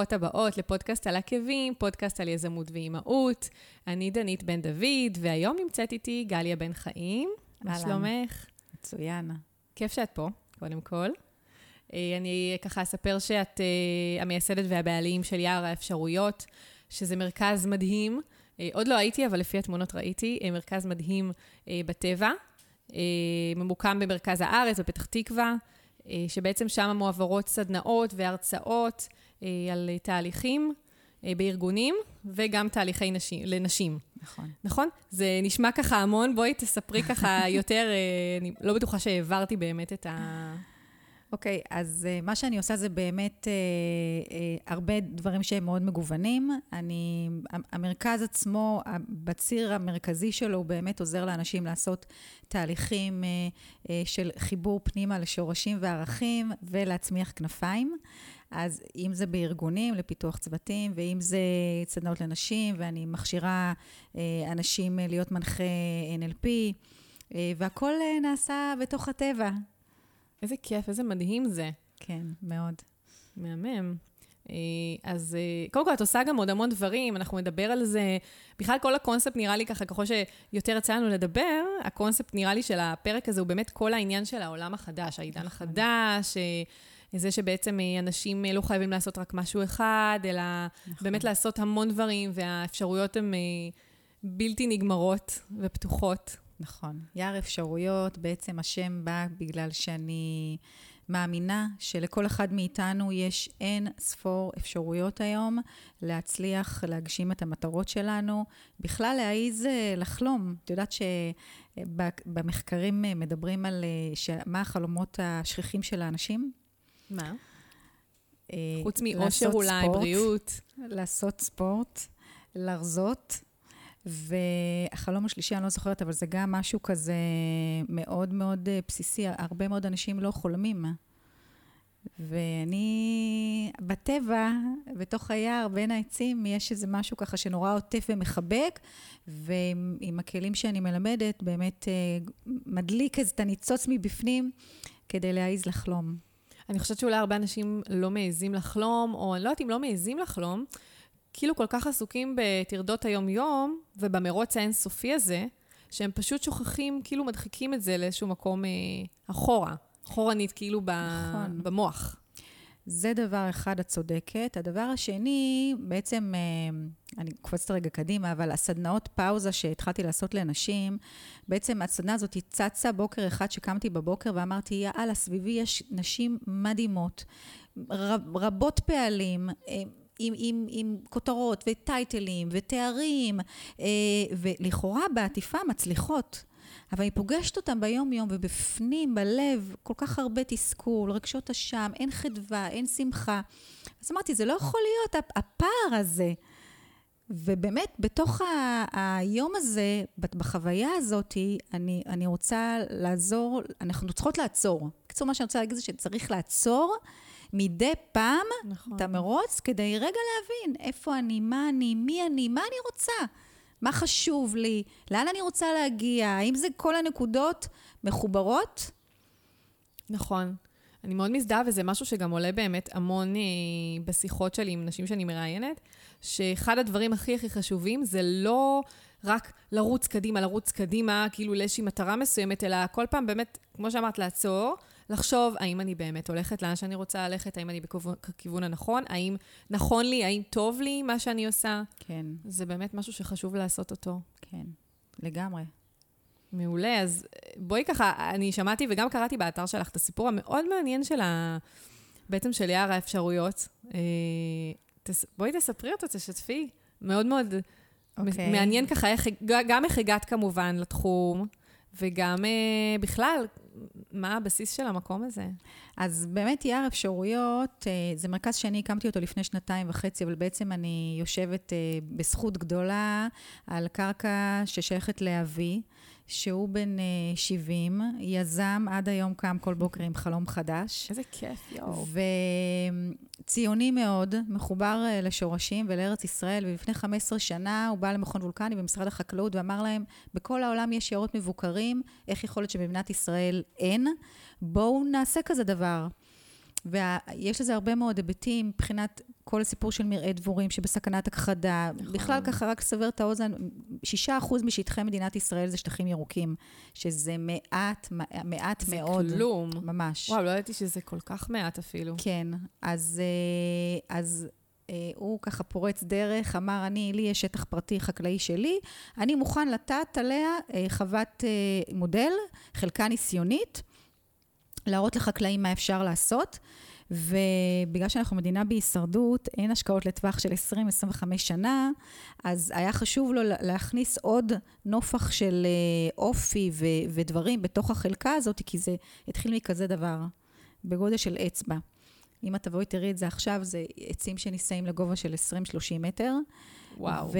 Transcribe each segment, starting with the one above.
ברוכות הבאות לפודקאסט על עקבים, פודקאסט על יזמות ואימהות. אני דנית בן דוד, והיום נמצאת איתי גליה בן חיים. מה שלומך? מצוין. כיף שאת פה, קודם כל. אה, אני ככה אספר שאת אה, המייסדת והבעלים של יער האפשרויות, שזה מרכז מדהים. אה, עוד לא הייתי, אבל לפי התמונות ראיתי, מרכז מדהים בטבע, ממוקם במרכז הארץ, בפתח תקווה. שבעצם שם מועברות סדנאות והרצאות על תהליכים אה, בארגונים, וגם תהליכי נשים, לנשים. נכון. נכון? זה נשמע ככה המון, בואי תספרי ככה יותר, אני לא בטוחה שהעברתי באמת את ה... אוקיי, okay, אז uh, מה שאני עושה זה באמת uh, uh, הרבה דברים שהם מאוד מגוונים. אני, המרכז עצמו, בציר המרכזי שלו, הוא באמת עוזר לאנשים לעשות תהליכים uh, uh, של חיבור פנימה לשורשים וערכים ולהצמיח כנפיים. אז אם זה בארגונים לפיתוח צוותים, ואם זה סדנאות לנשים, ואני מכשירה uh, אנשים להיות מנחה NLP, uh, נעשה בתוך הטבע. איזה כיף, איזה מדהים זה. כן, מאוד. מהמם. אה, אז אה, קודם כל, את עושה גם עוד המון דברים, אנחנו נדבר על זה. בכלל, כל הקונספט נראה לי ככה, ככל שיותר יצא לנו לדבר, הקונספט נראה לי של הפרק הזה הוא באמת כל העניין של העולם החדש, העידן נכון. החדש, אה, זה שבעצם אנשים לא חייבים לעשות רק משהו אחד, אלא נכון. באמת לעשות המון דברים, והאפשרויות הן בלתי נגמרות ופתוחות. נכון. יער אפשרויות, בעצם השם בא בגלל שאני מאמינה שלכל אחד מאיתנו יש אין ספור אפשרויות היום להצליח להגשים את המטרות שלנו, בכלל להעיז אה, לחלום. את יודעת שבמחקרים אה, מדברים על אה, מה החלומות השכיחים של האנשים? מה? חוץ מאושר אולי, בריאות. לעשות ספורט, לרזות. והחלום השלישי, אני לא זוכרת, אבל זה גם משהו כזה מאוד מאוד אה, בסיסי. הרבה מאוד אנשים לא חולמים. ואני, בטבע, בתוך היער, בין העצים, יש איזה משהו ככה שנורא עוטף ומחבק, ועם הכלים שאני מלמדת, באמת אה, מדליק איזה את הניצוץ מבפנים כדי להעיז לחלום. אני חושבת שאולי הרבה אנשים לא מעזים לחלום, או אני לא יודעת אם לא מעזים לחלום, כאילו כל כך עסוקים בטרדות היום-יום ובמרוץ האינסופי הזה, שהם פשוט שוכחים, כאילו מדחיקים את זה לאיזשהו מקום אה, אחורה, אחורנית, כאילו ב, נכון. במוח. זה דבר אחד, את צודקת. הדבר השני, בעצם, אה, אני קופצת רגע קדימה, אבל הסדנאות פאוזה שהתחלתי לעשות לנשים, בעצם הסדנה הזאת צצה בוקר אחד שקמתי בבוקר ואמרתי, יאללה, סביבי יש נשים מדהימות, רב, רבות פעלים, אה, עם, עם, עם כותרות וטייטלים ותארים, אה, ולכאורה בעטיפה מצליחות. אבל אני פוגשת אותם ביום-יום, ובפנים, בלב, כל כך הרבה תסכול, רגשות אשם, אין חדווה, אין שמחה. אז אמרתי, זה לא יכול להיות, הפער הזה. ובאמת, בתוך ה- היום הזה, בחוויה הזאת, אני, אני רוצה לעזור, אנחנו צריכות לעצור. בקיצור, מה שאני רוצה להגיד זה שצריך לעצור מדי פעם נכון. את המרוץ, כדי רגע להבין איפה אני, מה אני, מי אני, מה אני רוצה, מה חשוב לי, לאן אני רוצה להגיע, האם זה כל הנקודות מחוברות? נכון. אני מאוד מזדהה, וזה משהו שגם עולה באמת המון אה, בשיחות שלי עם נשים שאני מראיינת, שאחד הדברים הכי הכי חשובים זה לא רק לרוץ קדימה, לרוץ קדימה, כאילו לאיזושהי מטרה מסוימת, אלא כל פעם באמת, כמו שאמרת, לעצור, לחשוב האם אני באמת הולכת לאן שאני רוצה ללכת, האם אני בכיוון הנכון, האם נכון לי, האם טוב לי מה שאני עושה. כן. זה באמת משהו שחשוב לעשות אותו. כן, לגמרי. מעולה, אז בואי ככה, אני שמעתי וגם קראתי באתר שלך את הסיפור המאוד מעניין של ה... בעצם של יער האפשרויות. אה. בואי תספרי אותו, תשתפי. מאוד מאוד okay. אוקיי. מעניין ככה, איך, גם איך הגעת כמובן לתחום, וגם אה, בכלל, מה הבסיס של המקום הזה? אז באמת יער אפשרויות, אה, זה מרכז שאני הקמתי אותו לפני שנתיים וחצי, אבל בעצם אני יושבת אה, בזכות גדולה על קרקע ששייכת לאבי. שהוא בן 70, אה, יזם, עד היום קם כל בוקר עם חלום חדש. איזה כיף, יואו. וציוני מאוד, מחובר אה, לשורשים ולארץ ישראל, ולפני 15 שנה הוא בא למכון וולקני במשרד החקלאות ואמר להם, בכל העולם יש יערות מבוקרים, איך יכול להיות שבמדינת ישראל אין? בואו נעשה כזה דבר. ויש לזה הרבה מאוד היבטים מבחינת כל הסיפור של מרעה דבורים שבסכנת הכחדה. נכון. בכלל, ככה, רק לסבר את האוזן, שישה אחוז משטחי מדינת ישראל זה שטחים ירוקים, שזה מעט, מעט זה מאוד. כלום. ממש. וואו, לא ידעתי שזה כל כך מעט אפילו. כן, אז, אה, אז אה, הוא ככה פורץ דרך, אמר, אני, לי יש שטח פרטי חקלאי שלי, אני מוכן לטעת עליה אה, חוות מודל, חלקה ניסיונית, להראות לחקלאים מה אפשר לעשות. ובגלל שאנחנו מדינה בהישרדות, אין השקעות לטווח של 20-25 שנה, אז היה חשוב לו להכניס עוד נופח של אופי ו- ודברים בתוך החלקה הזאת, כי זה התחיל מכזה דבר, בגודל של אצבע. אם את תבואי תראי את זה עכשיו, זה עצים שנישאים לגובה של 20-30 מטר. וואו. ו-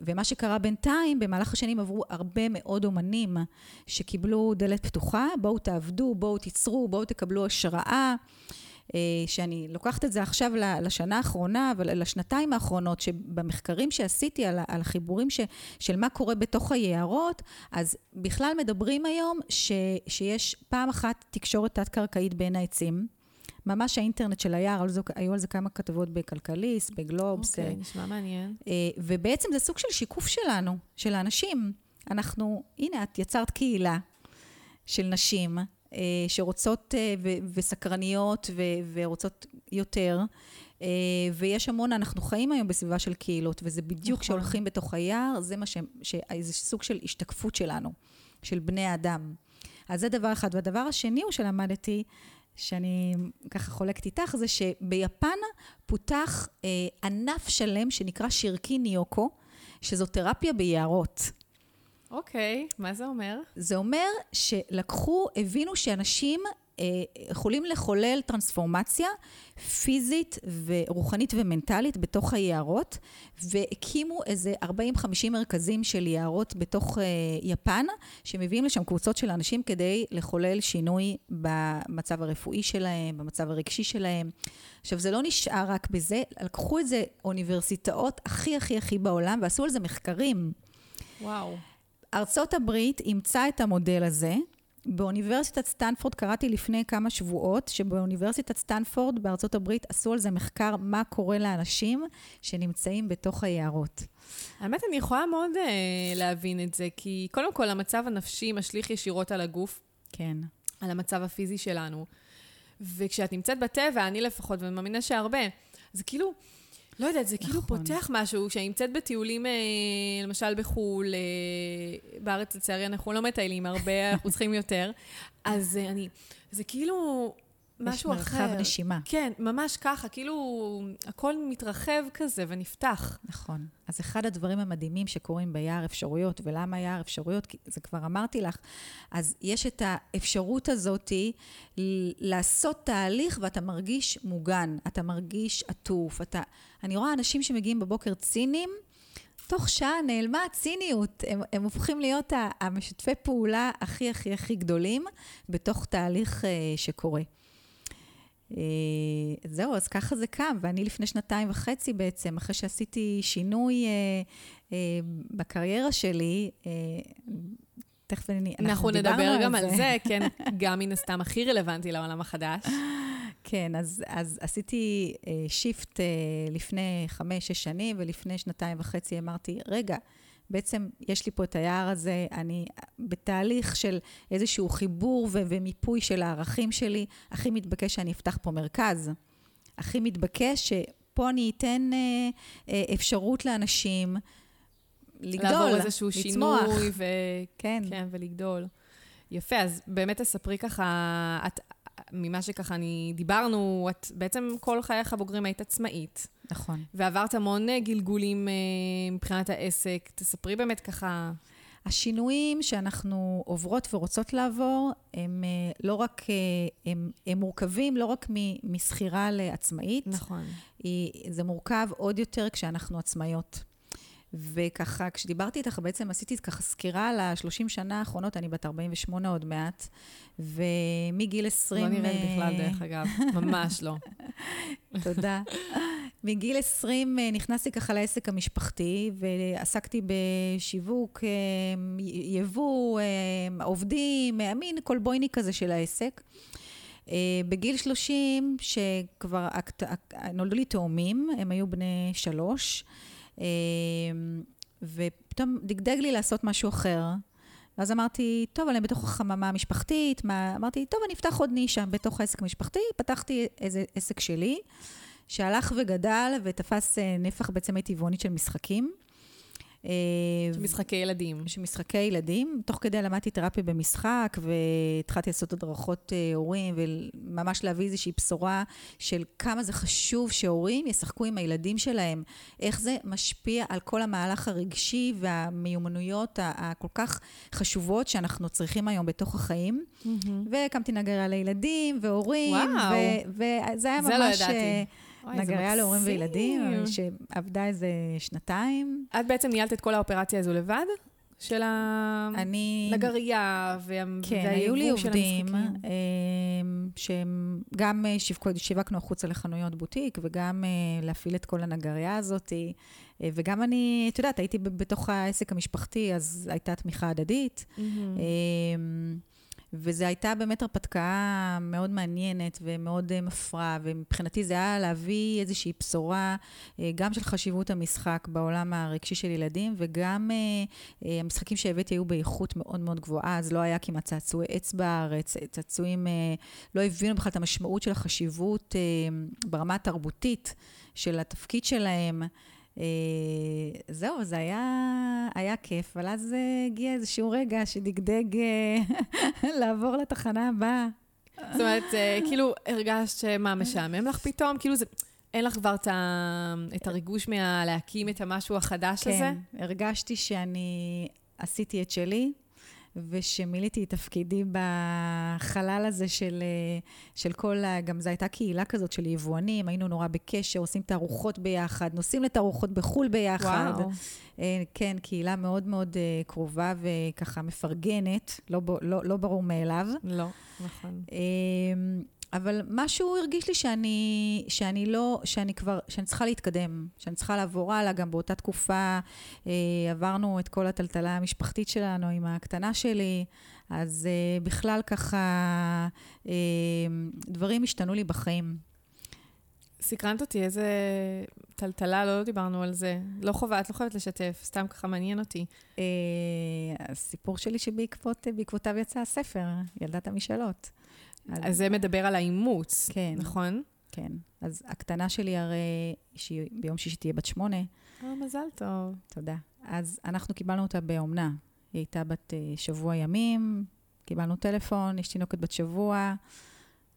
ומה שקרה בינתיים, במהלך השנים עברו הרבה מאוד אומנים שקיבלו דלת פתוחה, בואו תעבדו, בואו תיצרו, בואו תקבלו השראה. אה, שאני לוקחת את זה עכשיו לשנה האחרונה, אבל לשנתיים האחרונות, שבמחקרים שעשיתי על, על החיבורים ש, של מה קורה בתוך היערות, אז בכלל מדברים היום ש, שיש פעם אחת תקשורת תת-קרקעית בין העצים. ממש האינטרנט של היער, על זה, היו על זה כמה כתבות בכלכליסט, בגלובס. אוקיי, okay, נשמע מעניין. אה, ובעצם זה סוג של שיקוף שלנו, של האנשים. אנחנו, הנה, את יצרת קהילה של נשים אה, שרוצות אה, וסקרניות ורוצות יותר. ויש המון, אנחנו חיים היום בסביבה של קהילות, וזה בדיוק נכון. כשהולכים נכון. בתוך היער, זה מה ש... זה סוג של השתקפות שלנו, של בני האדם. אז זה דבר אחד. והדבר השני הוא שלמדתי, שאני ככה חולקת איתך, זה שביפן פותח אה, ענף שלם שנקרא שירקי ניוקו, שזו תרפיה ביערות. אוקיי, okay, מה זה אומר? זה אומר שלקחו, הבינו שאנשים יכולים לחולל טרנספורמציה פיזית ורוחנית ומנטלית בתוך היערות, והקימו איזה 40-50 מרכזים של יערות בתוך אה, יפן, שמביאים לשם קבוצות של אנשים כדי לחולל שינוי במצב הרפואי שלהם, במצב הרגשי שלהם. עכשיו, זה לא נשאר רק בזה, לקחו את זה אוניברסיטאות הכי הכי הכי בעולם ועשו על זה מחקרים. וואו. ארצות הברית אימצה את המודל הזה, באוניברסיטת סטנפורד, קראתי לפני כמה שבועות, שבאוניברסיטת סטנפורד בארצות הברית עשו על זה מחקר מה קורה לאנשים שנמצאים בתוך היערות. האמת, אני יכולה מאוד uh, להבין את זה, כי קודם כל המצב הנפשי משליך ישירות על הגוף. כן. על המצב הפיזי שלנו. וכשאת נמצאת בטבע, אני לפחות, ואני מאמינה שהרבה, זה כאילו... לא יודעת, זה כאילו נכון. פותח משהו, כשאני נמצאת בטיולים, אה, למשל בחו"ל, אה, בארץ לצערי אנחנו לא מטיילים הרבה, אנחנו צריכים יותר, אז אה, אני, זה כאילו משהו אחר. יש מרחב נשימה. כן, ממש ככה, כאילו הכל מתרחב כזה ונפתח. נכון. אז אחד הדברים המדהימים שקורים ביער אפשרויות, ולמה יער אפשרויות? כי זה כבר אמרתי לך, אז יש את האפשרות הזאתי לעשות תהליך ואתה מרגיש מוגן, אתה מרגיש עטוף, אתה... אני רואה אנשים שמגיעים בבוקר ציניים, תוך שעה נעלמה הציניות. הם, הם הופכים להיות המשתפי פעולה הכי הכי הכי גדולים בתוך תהליך uh, שקורה. Uh, זהו, אז ככה זה קם, ואני לפני שנתיים וחצי בעצם, אחרי שעשיתי שינוי uh, uh, בקריירה שלי, uh, תכף אני, אנחנו, אנחנו נדבר גם על זה, זה כן, גם מן הסתם הכי רלוונטי לעולם החדש. כן, אז, אז עשיתי שיפט uh, uh, לפני חמש-שש שנים, ולפני שנתיים וחצי אמרתי, רגע, בעצם יש לי פה את היער הזה, אני בתהליך של איזשהו חיבור ו- ומיפוי של הערכים שלי, הכי מתבקש שאני אפתח פה מרכז. הכי מתבקש שפה אני אתן uh, uh, אפשרות לאנשים לגדול, לצמוח. לעבור איזשהו שינוי, ו... כן. כן, ולגדול. יפה, אז באמת תספרי ככה, את, ממה שככה אני דיברנו, את בעצם כל חייך הבוגרים היית עצמאית. נכון. ועברת המון אה, גלגולים אה, מבחינת העסק. תספרי באמת ככה... השינויים שאנחנו עוברות ורוצות לעבור, הם אה, לא רק, הם, הם מורכבים לא רק משכירה לעצמאית. נכון. זה מורכב עוד יותר כשאנחנו עצמאיות. וככה, כשדיברתי איתך, בעצם עשיתי ככה סקירה על ה-30 שנה האחרונות, אני בת 48 עוד מעט, ומגיל 20... לא נראית בכלל, דרך אגב, ממש לא. תודה. מגיל 20 אה, נכנסתי ככה לעסק המשפחתי, ועסקתי בשיווק, אה, יבוא, אה, עובדים, מין קולבויני כזה של העסק. בגיל 30, שכבר נולדו לי תאומים, הם היו בני שלוש, ופתאום דגדג לי לעשות משהו אחר. ואז אמרתי, טוב, אני בתוך החממה המשפחתית, מה... אמרתי, טוב, אני אפתח עוד נישה בתוך העסק המשפחתי. פתחתי איזה עסק שלי, שהלך וגדל ותפס אה, נפח בעצם טבעונית של משחקים. אה, משחקי ילדים. משחקי ילדים. תוך כדי למדתי תרפיה במשחק, והתחלתי לעשות הדרכות אה, הורים, וממש להביא איזושהי בשורה של כמה זה חשוב שהורים ישחקו עם הילדים שלהם. איך זה משפיע על כל המהלך הרגשי והמיומנויות הכל כך חשובות שאנחנו צריכים היום בתוך החיים. Mm-hmm. והקמתי נגריה לילדים והורים. וואו. וזה היה ממש... זה לא ידעתי. נגריה להורים וילדים, שעבדה איזה שנתיים. את בעצם ניהלת את כל האופרציה הזו לבד? של הנגרייה והיבוא של המשחקים. כן, היו לי עובדים שהם גם אה, שיווקנו החוצה לחנויות בוטיק, וגם אה, להפעיל את כל הנגרייה הזאת. אה, וגם אני, את יודעת, הייתי בתוך העסק המשפחתי, אז הייתה תמיכה הדדית. Mm-hmm. וזו הייתה באמת הרפתקה מאוד מעניינת ומאוד אה, מפרה, ומבחינתי זה היה להביא איזושהי בשורה, אה, גם של חשיבות המשחק בעולם הרגשי של ילדים, וגם אה, המשחקים שהבאתי היו באיכות מאוד מאוד גבוהה, אז לא היה כמעט צעצועי עץ בארץ, צעצועים, לא הבינו בכלל את המשמעות של החשיבות ברמה התרבותית של התפקיד שלהם. אה, זהו, זה היה, היה כיף, אבל אז אה, הגיע איזשהו רגע שדגדג אה, לעבור לתחנה הבאה. זאת אומרת, כאילו הרגשת שמה, משעמם לך פתאום? כאילו זה... אין לך כבר את הריגוש מלהקים את המשהו החדש כן, הזה? כן, הרגשתי שאני עשיתי את שלי, ושמילאתי את תפקידי בחלל הזה של, אה, של כל, ה... גם זו הייתה קהילה כזאת של יבואנים, היינו נורא בקשר, עושים תערוכות ביחד, נוסעים לתערוכות בחו"ל ביחד. וואו. אה, כן, קהילה מאוד מאוד אה, קרובה וככה מפרגנת, לא, לא, לא ברור מאליו. לא, נכון. אבל משהו הרגיש לי שאני, שאני לא, שאני כבר, שאני צריכה להתקדם, שאני צריכה לעבור הלאה. גם באותה תקופה אה, עברנו את כל הטלטלה המשפחתית שלנו עם הקטנה שלי, אז אה, בכלל ככה, אה, דברים השתנו לי בחיים. סקרנת אותי, איזה טלטלה, לא דיברנו על זה. לא חובה, את לא חייבת לשתף, סתם ככה מעניין אותי. אה, הסיפור שלי שבעקבותיו יצא הספר, ילדת המשאלות. אז זה מדבר על האימוץ, כן, נכון? כן. אז הקטנה שלי הרי, שהיא ביום שישי תהיה בת שמונה. אה, מזל טוב. תודה. אז אנחנו קיבלנו אותה באומנה. היא הייתה בת uh, שבוע ימים, קיבלנו טלפון, יש תינוקת בת שבוע.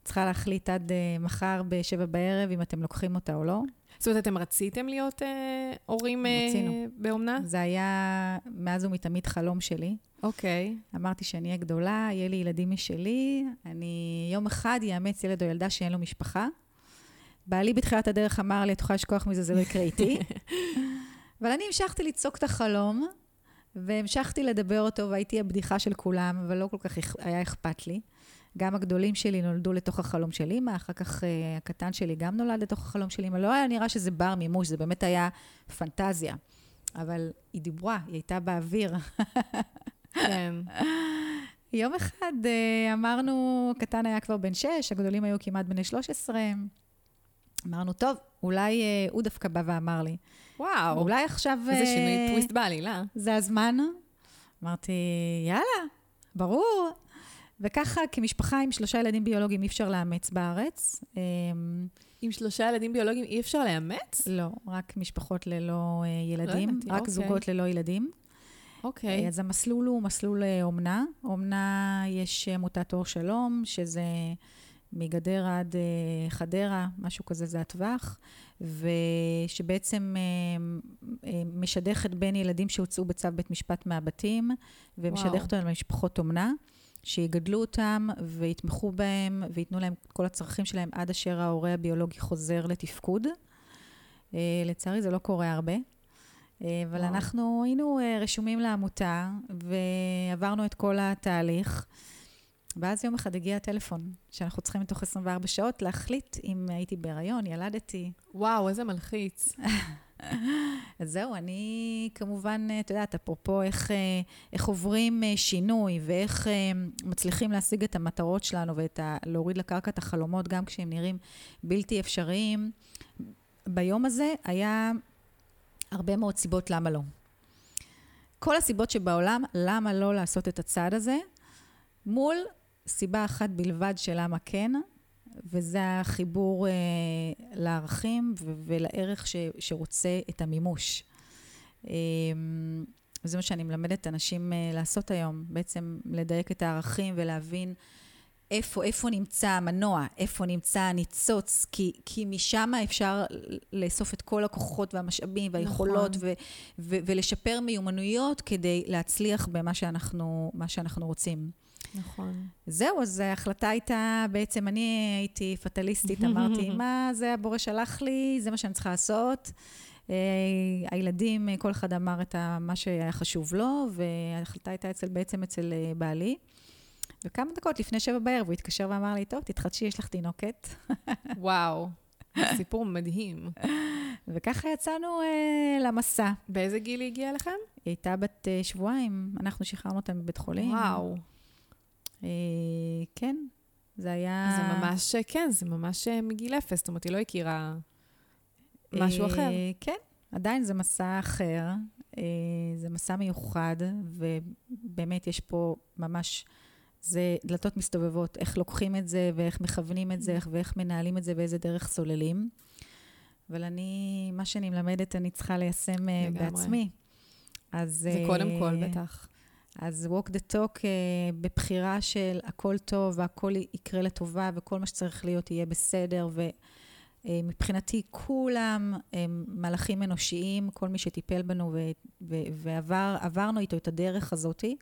צריכה להחליט עד uh, מחר בשבע בערב אם אתם לוקחים אותה או לא. זאת אומרת, אתם רציתם להיות אה, הורים אה, באומנה? זה היה מאז ומתמיד חלום שלי. אוקיי. Okay. אמרתי שאני אהיה גדולה, יהיה לי ילדים משלי, אני יום אחד אאמץ ילד או ילדה שאין לו משפחה. בעלי בתחילת הדרך אמר לי, את יכולה לשכוח מזה, זה לא יקרה איתי. אבל אני המשכתי לצעוק את החלום, והמשכתי לדבר אותו, והייתי הבדיחה של כולם, אבל לא כל כך היה אכפת לי. גם הגדולים שלי נולדו לתוך החלום של אימא, אחר כך uh, הקטן שלי גם נולד לתוך החלום של אימא. לא היה נראה שזה בר מימוש, זה באמת היה פנטזיה. אבל היא דיברה, היא הייתה באוויר. כן. יום אחד uh, אמרנו, הקטן היה כבר בן שש, הגדולים היו כמעט בני 13. אמרנו, טוב, אולי uh, הוא דווקא בא ואמר לי. וואו. אולי עכשיו... איזה uh, שינוי טוויסט בעלילה. זה הזמן. אמרתי, יאללה, ברור. וככה, כמשפחה עם שלושה ילדים ביולוגיים אי אפשר לאמץ בארץ. אמ, עם שלושה ילדים ביולוגיים אי אפשר לאמץ? לא, רק משפחות ללא אה, ילדים, לא רק אוקיי. זוגות ללא ילדים. אוקיי. אה, אז המסלול הוא מסלול אה, אומנה. אומנה, יש עמותת אור שלום, שזה מגדרה עד חדרה, משהו כזה זה הטווח, ושבעצם משדכת בין ילדים שהוצאו בצו בית משפט מהבתים, ומשדכת אותם למשפחות אומנה. שיגדלו אותם ויתמכו בהם וייתנו להם את כל הצרכים שלהם עד אשר ההורה הביולוגי חוזר לתפקוד. לצערי זה לא קורה הרבה. Uh, אבל וואו. אנחנו היינו uh, רשומים לעמותה ועברנו את כל התהליך. ואז יום אחד הגיע הטלפון, שאנחנו צריכים בתוך 24 שעות להחליט אם הייתי בהיריון, ילדתי. וואו, איזה מלחיץ. אז זהו, אני כמובן, את יודעת, אפרופו איך, אה, איך עוברים אה, שינוי ואיך אה, מצליחים להשיג את המטרות שלנו ולהוריד לקרקע את החלומות, גם כשהם נראים בלתי אפשריים, ביום הזה היה הרבה מאוד סיבות למה לא. כל הסיבות שבעולם, למה לא לעשות את הצעד הזה, מול סיבה אחת בלבד של למה כן, וזה החיבור אה, לערכים ו- ולערך ש- שרוצה את המימוש. אה, וזה מה שאני מלמדת אנשים אה, לעשות היום, בעצם לדייק את הערכים ולהבין איפה, איפה נמצא המנוע, איפה נמצא הניצוץ, כי, כי משם אפשר לאסוף את כל הכוחות והמשאבים והיכולות נכון. ו, ו, ולשפר מיומנויות כדי להצליח במה שאנחנו, שאנחנו רוצים. נכון. זהו, אז ההחלטה הייתה, בעצם אני הייתי פטליסטית, אמרתי, מה זה הבורא שלח לי, זה מה שאני צריכה לעשות. Uh, הילדים, כל אחד אמר את מה שהיה חשוב לו, וההחלטה הייתה אצל, בעצם אצל uh, בעלי. וכמה דקות לפני שבע בערב הוא התקשר ואמר לי, טוב, תתחדשי, יש לך תינוקת. וואו, סיפור מדהים. וככה יצאנו uh, למסע. באיזה גיל היא הגיעה לכם? היא הייתה בת uh, שבועיים, אנחנו שחררנו אותה מבית חולים. וואו. אה, כן, זה היה... זה ממש, כן, זה ממש אה, מגיל אפס, זאת אומרת, היא לא הכירה משהו אה, אחר. כן, עדיין זה מסע אחר, זה מסע מיוחד, ובאמת יש פה ממש, זה דלתות מסתובבות, איך לוקחים את זה, ואיך מכוונים את זה, ואיך מנהלים את זה, ואיזה דרך סוללים. אבל אני, מה שאני מלמדת, אני צריכה ליישם לגמרי. בעצמי. אז... זה קודם כל, בטח. אז walk the talk uh, בבחירה של הכל טוב והכל יקרה לטובה וכל מה שצריך להיות יהיה בסדר. ומבחינתי uh, כולם הם מלאכים אנושיים, כל מי שטיפל בנו ועברנו איתו את הדרך הזאתי.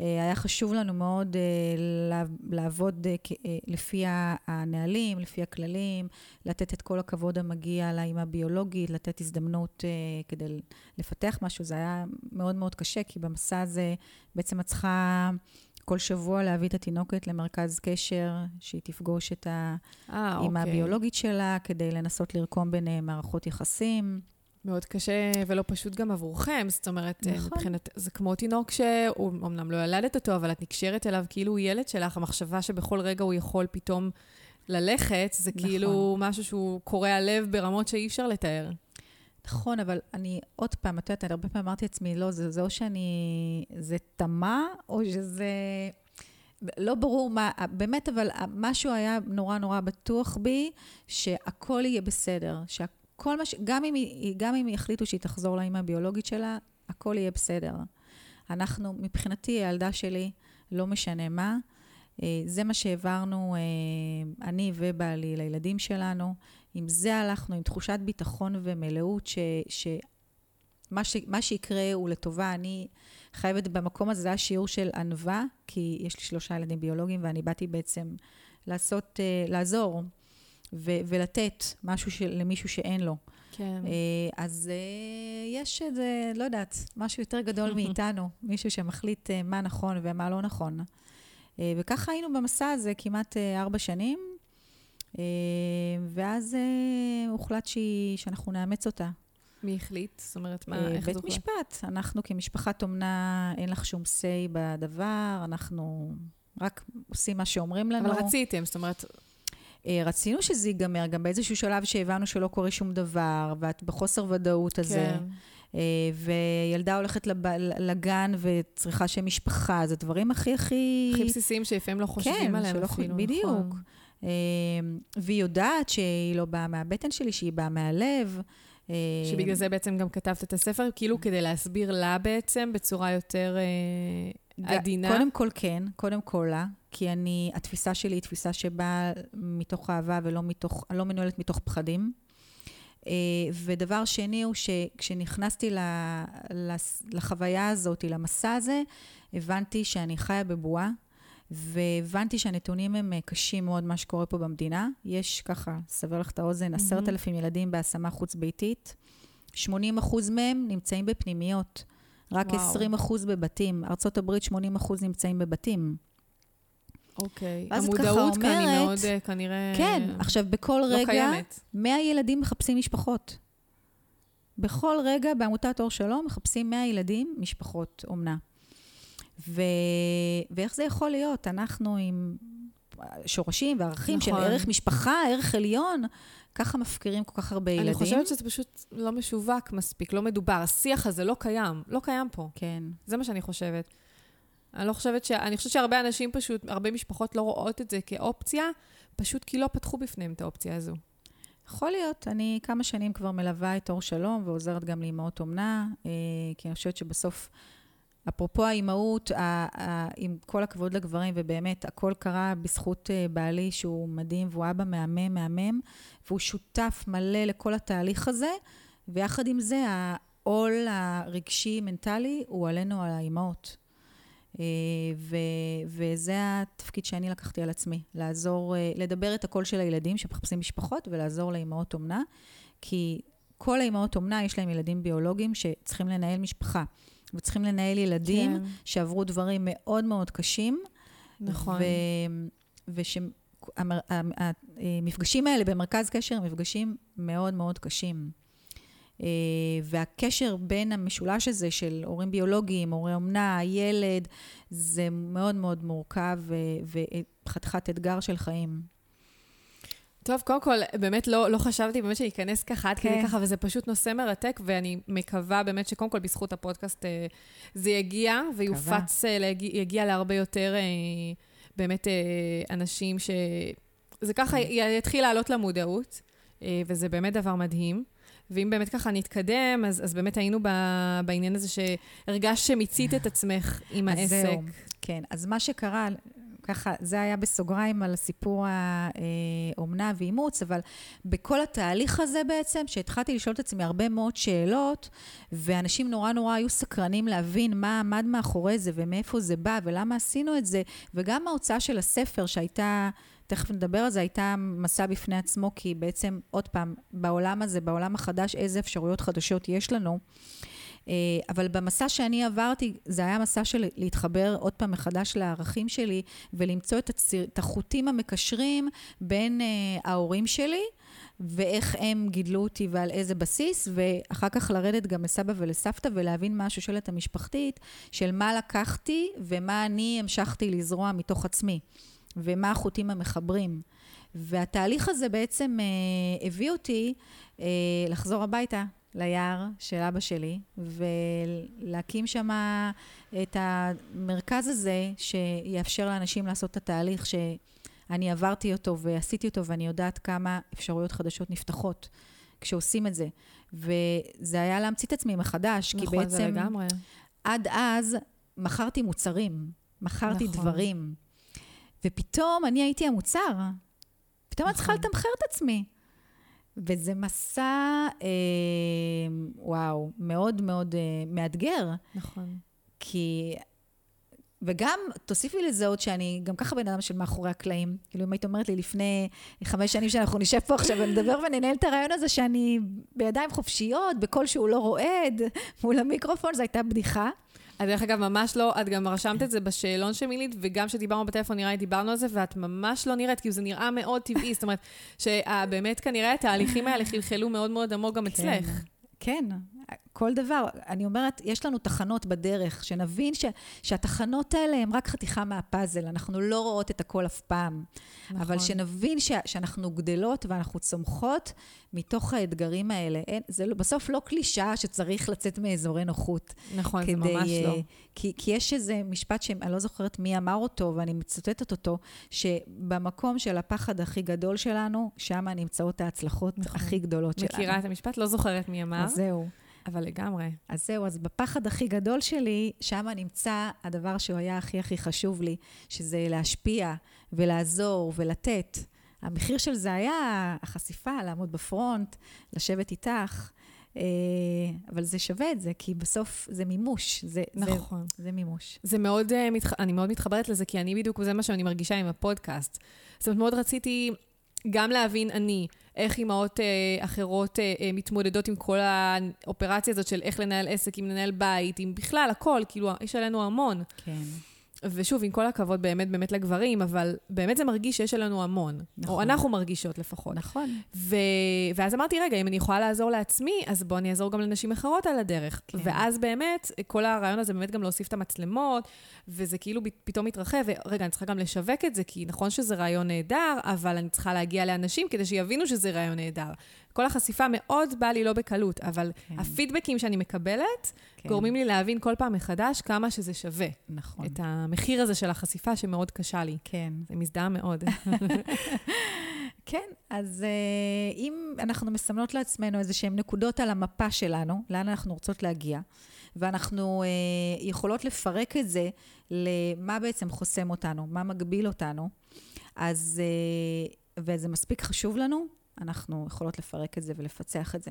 אה, היה חשוב לנו מאוד אה, לעבוד אה, לפי הנהלים, לפי הכללים, לתת את כל הכבוד המגיע לאימא הביולוגית, לתת הזדמנות כדי לפתח משהו. זה היה מאוד מאוד קשה, כי במסע הזה בעצם את צריכה... כל שבוע להביא את התינוקת למרכז קשר, שהיא תפגוש את האימא אוקיי. הביולוגית שלה, כדי לנסות לרקום ביניהם מערכות יחסים. מאוד קשה ולא פשוט גם עבורכם, זאת אומרת, נכון. מבחינת, זה כמו תינוק שהוא אמנם לא ילדת אותו, אבל את נקשרת אליו כאילו הוא ילד שלך, המחשבה שבכל רגע הוא יכול פתאום ללכת, זה נכון. כאילו משהו שהוא קורע לב ברמות שאי אפשר לתאר. נכון, אבל אני, עוד פעם, את יודעת, אני הרבה פעמים אמרתי לעצמי, לא, זה, זה או שאני, זה תמה, או שזה... לא ברור מה, באמת, אבל משהו היה נורא נורא בטוח בי, שהכל יהיה בסדר, שה, כל מה ש... גם אם, גם אם יחליטו שהיא תחזור לאמא הביולוגית שלה, הכל יהיה בסדר. אנחנו, מבחינתי, הילדה שלי, לא משנה מה, אה, זה מה שהעברנו, אה, אני ובעלי, לילדים שלנו. עם זה הלכנו, עם תחושת ביטחון ומלאות, ש... ש... מה, ש... מה שיקרה הוא לטובה. אני חייבת, במקום הזה, זה היה שיעור של ענווה, כי יש לי שלושה ילדים ביולוגיים, ואני באתי בעצם לעשות, אה, לעזור ו- ולתת משהו של, למישהו שאין לו. כן. אה, אז אה, יש איזה, לא יודעת, משהו יותר גדול מאיתנו, מישהו שמחליט אה, מה נכון ומה לא נכון. וככה היינו במסע הזה כמעט ארבע שנים, ואז הוחלט שהיא, שאנחנו נאמץ אותה. מי החליט? זאת אומרת, מה, איך זה הוחלט? בית משפט. אנחנו כמשפחת אומנה, אין לך שום say בדבר, אנחנו רק עושים מה שאומרים לנו. אבל רציתם, זאת אומרת... אה, רצינו שזה ייגמר, גם באיזשהו שלב שהבנו שלא קורה שום דבר, ואת בחוסר ודאות הזה. כן. אה, וילדה הולכת לב, לגן וצריכה שם משפחה, זה דברים הכי הכי... הכי בסיסיים שלפעמים לא חושבים כן, עליהם אפילו, נכון. בדיוק. נכון. והיא יודעת שהיא לא באה מהבטן שלי, שהיא באה מהלב. שבגלל זה בעצם גם כתבת את הספר, כאילו כדי להסביר לה בעצם בצורה יותר עדינה. קודם כל כן, קודם כל לה. כי אני, התפיסה שלי היא תפיסה שבאה מתוך אהבה ולא מתוך, לא מנוהלת מתוך פחדים. אה, ודבר שני הוא שכשנכנסתי לחוויה הזאת, למסע הזה, הבנתי שאני חיה בבועה, והבנתי שהנתונים הם אה, קשים מאוד, מה שקורה פה במדינה. יש ככה, סבר לך את האוזן, עשרת mm-hmm. אלפים ילדים בהשמה חוץ-ביתית. 80 אחוז מהם נמצאים בפנימיות. רק וואו. 20 אחוז בבתים. ארה"ב 80 אחוז נמצאים בבתים. אוקיי. המודעות כאן אומרת, היא מאוד אה, כנראה... כן, עכשיו, בכל לא רגע, קיימת. 100 ילדים מחפשים משפחות. בכל רגע בעמותת אור שלום מחפשים 100 ילדים, משפחות אומנה. ו... ואיך זה יכול להיות? אנחנו עם שורשים וערכים נכון. של ערך משפחה, ערך עליון, ככה מפקירים כל כך הרבה ילדים. אני חושבת שזה פשוט לא משווק מספיק, לא מדובר. השיח הזה לא קיים, לא קיים פה. כן. זה מה שאני חושבת. אני לא חושבת ש... אני חושבת שהרבה אנשים פשוט, הרבה משפחות לא רואות את זה כאופציה, פשוט כי לא פתחו בפניהם את האופציה הזו. יכול להיות. אני כמה שנים כבר מלווה את אור שלום ועוזרת גם לאמהות אומנה, אה, כי אני חושבת שבסוף, אפרופו האימהות, עם כל הכבוד לגברים, ובאמת, הכל קרה בזכות אה, בעלי שהוא מדהים, והוא אבא מהמם, מהמם, והוא שותף מלא לכל התהליך הזה, ויחד עם זה, העול הרגשי-מנטלי הוא עלינו, על האימהות. אה, ו, וזה התפקיד שאני לקחתי על עצמי, לעזור, אה, לדבר את הקול של הילדים שמחפשים משפחות ולעזור לאימהות אומנה, כי כל האימהות אומנה יש להם ילדים ביולוגיים שצריכים לנהל משפחה, וצריכים לנהל ילדים כן. שעברו דברים מאוד מאוד קשים. נכון. ושהמפגשים האלה במרכז קשר הם מפגשים מאוד מאוד קשים. אה, והקשר בין המשולש הזה של הורים ביולוגיים, הורי אומנה, ילד, זה מאוד מאוד מורכב וחתיכת אתגר של חיים. טוב, קודם כל, באמת לא, לא חשבתי באמת שייכנס ככה עד כן. כדי ככה, וזה פשוט נושא מרתק, ואני מקווה באמת שקודם כל בזכות הפודקאסט אה, זה יגיע, ויופץ, אה, יגיע להרבה יותר באמת אנשים ש... זה ככה כן. יתחיל לעלות למודעות, וזה באמת דבר מדהים. ואם באמת ככה נתקדם, אז, אז באמת היינו ב, בעניין הזה שהרגשת שמיצית את עצמך עם העסק. זהו, כן. אז מה שקרה, ככה, זה היה בסוגריים על סיפור האומנה ואימוץ, אבל בכל התהליך הזה בעצם, שהתחלתי לשאול את עצמי הרבה מאוד שאלות, ואנשים נורא נורא היו סקרנים להבין מה עמד מאחורי זה ומאיפה זה בא ולמה עשינו את זה, וגם ההוצאה של הספר שהייתה... תכף נדבר על זה, הייתה מסע בפני עצמו, כי בעצם, עוד פעם, בעולם הזה, בעולם החדש, איזה אפשרויות חדשות יש לנו. אה, אבל במסע שאני עברתי, זה היה מסע של להתחבר עוד פעם מחדש לערכים שלי ולמצוא את, הציר, את החוטים המקשרים בין uh, ההורים שלי ואיך הם גידלו אותי ועל איזה בסיס, ואחר כך לרדת גם לסבא ולסבתא ולהבין מה השושלת המשפחתית של מה לקחתי ומה אני המשכתי לזרוע מתוך עצמי. ומה החוטים המחברים. והתהליך הזה בעצם אה, הביא אותי אה, לחזור הביתה ליער של אבא שלי, ולהקים שם את המרכז הזה שיאפשר לאנשים לעשות את התהליך שאני עברתי אותו ועשיתי אותו, ואני יודעת כמה אפשרויות חדשות נפתחות כשעושים את זה. וזה היה להמציא את עצמי מחדש, נכון, כי בעצם... זה לגמרי. עד אז מכרתי מוצרים, מכרתי נכון. דברים. ופתאום אני הייתי המוצר. פתאום אני צריכה נכון. לתמחר את עצמי. וזה מסע, אה, וואו, מאוד מאוד אה, מאתגר. נכון. כי... וגם, תוסיפי לזה עוד שאני גם ככה בן אדם של מאחורי הקלעים. כאילו, אם היית אומרת לי לפני חמש שנים שאנחנו נשב פה עכשיו ונדבר וננהל את הרעיון הזה שאני בידיים חופשיות, בקול שהוא לא רועד, מול המיקרופון, זו הייתה בדיחה. אז דרך אגב, ממש לא, את גם רשמת את זה בשאלון שמילאת, וגם כשדיברנו בטלפון, נראה לי דיברנו על זה, ואת ממש לא נראית, כי זה נראה מאוד טבעי. זאת אומרת, שבאמת כנראה התהליכים האלה חלחלו מאוד מאוד עמוק גם כן, אצלך. כן, כל דבר. אני אומרת, יש לנו תחנות בדרך, שנבין ש, שהתחנות האלה הן רק חתיכה מהפאזל, אנחנו לא רואות את הכל אף פעם. נכון. אבל שנבין ש, שאנחנו גדלות ואנחנו צומחות מתוך האתגרים האלה. אין, זה לא, בסוף לא קלישאה שצריך לצאת מאזורי נוחות. נכון, כדי, זה ממש לא. כי, כי יש איזה משפט שאני לא זוכרת מי אמר אותו, ואני מצטטת אותו, שבמקום של הפחד הכי גדול שלנו, שם נמצאות ההצלחות נכון. הכי גדולות מכירה שלנו. מכירה את המשפט? לא זוכרת מי אמר. אז זהו. אבל לגמרי. אז זהו, אז בפחד הכי גדול שלי, שם נמצא הדבר שהוא היה הכי הכי חשוב לי, שזה להשפיע ולעזור ולתת. המחיר של זה היה החשיפה, לעמוד בפרונט, לשבת איתך. אה, אבל זה שווה את זה, כי בסוף זה מימוש. זה, נכון. זה, זה מימוש. זה מאוד, אה, אני מאוד מתחברת לזה, כי אני בדיוק, זה מה שאני מרגישה עם הפודקאסט. זאת אומרת, מאוד רציתי גם להבין אני, איך אימהות אה, אחרות אה, אה, מתמודדות עם כל האופרציה הזאת של איך לנהל עסק, אם לנהל בית, עם בכלל, הכל, כאילו, יש עלינו המון. כן. ושוב, עם כל הכבוד באמת באמת לגברים, אבל באמת זה מרגיש שיש עלינו המון. נכון. או אנחנו מרגישות לפחות. נכון. ו... ואז אמרתי, רגע, אם אני יכולה לעזור לעצמי, אז בוא אני אעזור גם לנשים אחרות על הדרך. כן. ואז באמת, כל הרעיון הזה באמת גם להוסיף את המצלמות, וזה כאילו פתאום מתרחב, ורגע, אני צריכה גם לשווק את זה, כי נכון שזה רעיון נהדר, אבל אני צריכה להגיע לאנשים כדי שיבינו שזה רעיון נהדר. כל החשיפה מאוד באה לי לא בקלות, אבל כן. הפידבקים שאני מקבלת, כן. גורמים לי להבין כל פעם מחדש כמה שזה שווה. נכון. את המחיר הזה של החשיפה שמאוד קשה לי. כן. זה מזדהה מאוד. כן, אז uh, אם אנחנו מסמנות לעצמנו איזה שהן נקודות על המפה שלנו, לאן אנחנו רוצות להגיע, ואנחנו uh, יכולות לפרק את זה למה בעצם חוסם אותנו, מה מגביל אותנו, אז, uh, וזה מספיק חשוב לנו, אנחנו יכולות לפרק את זה ולפצח את זה.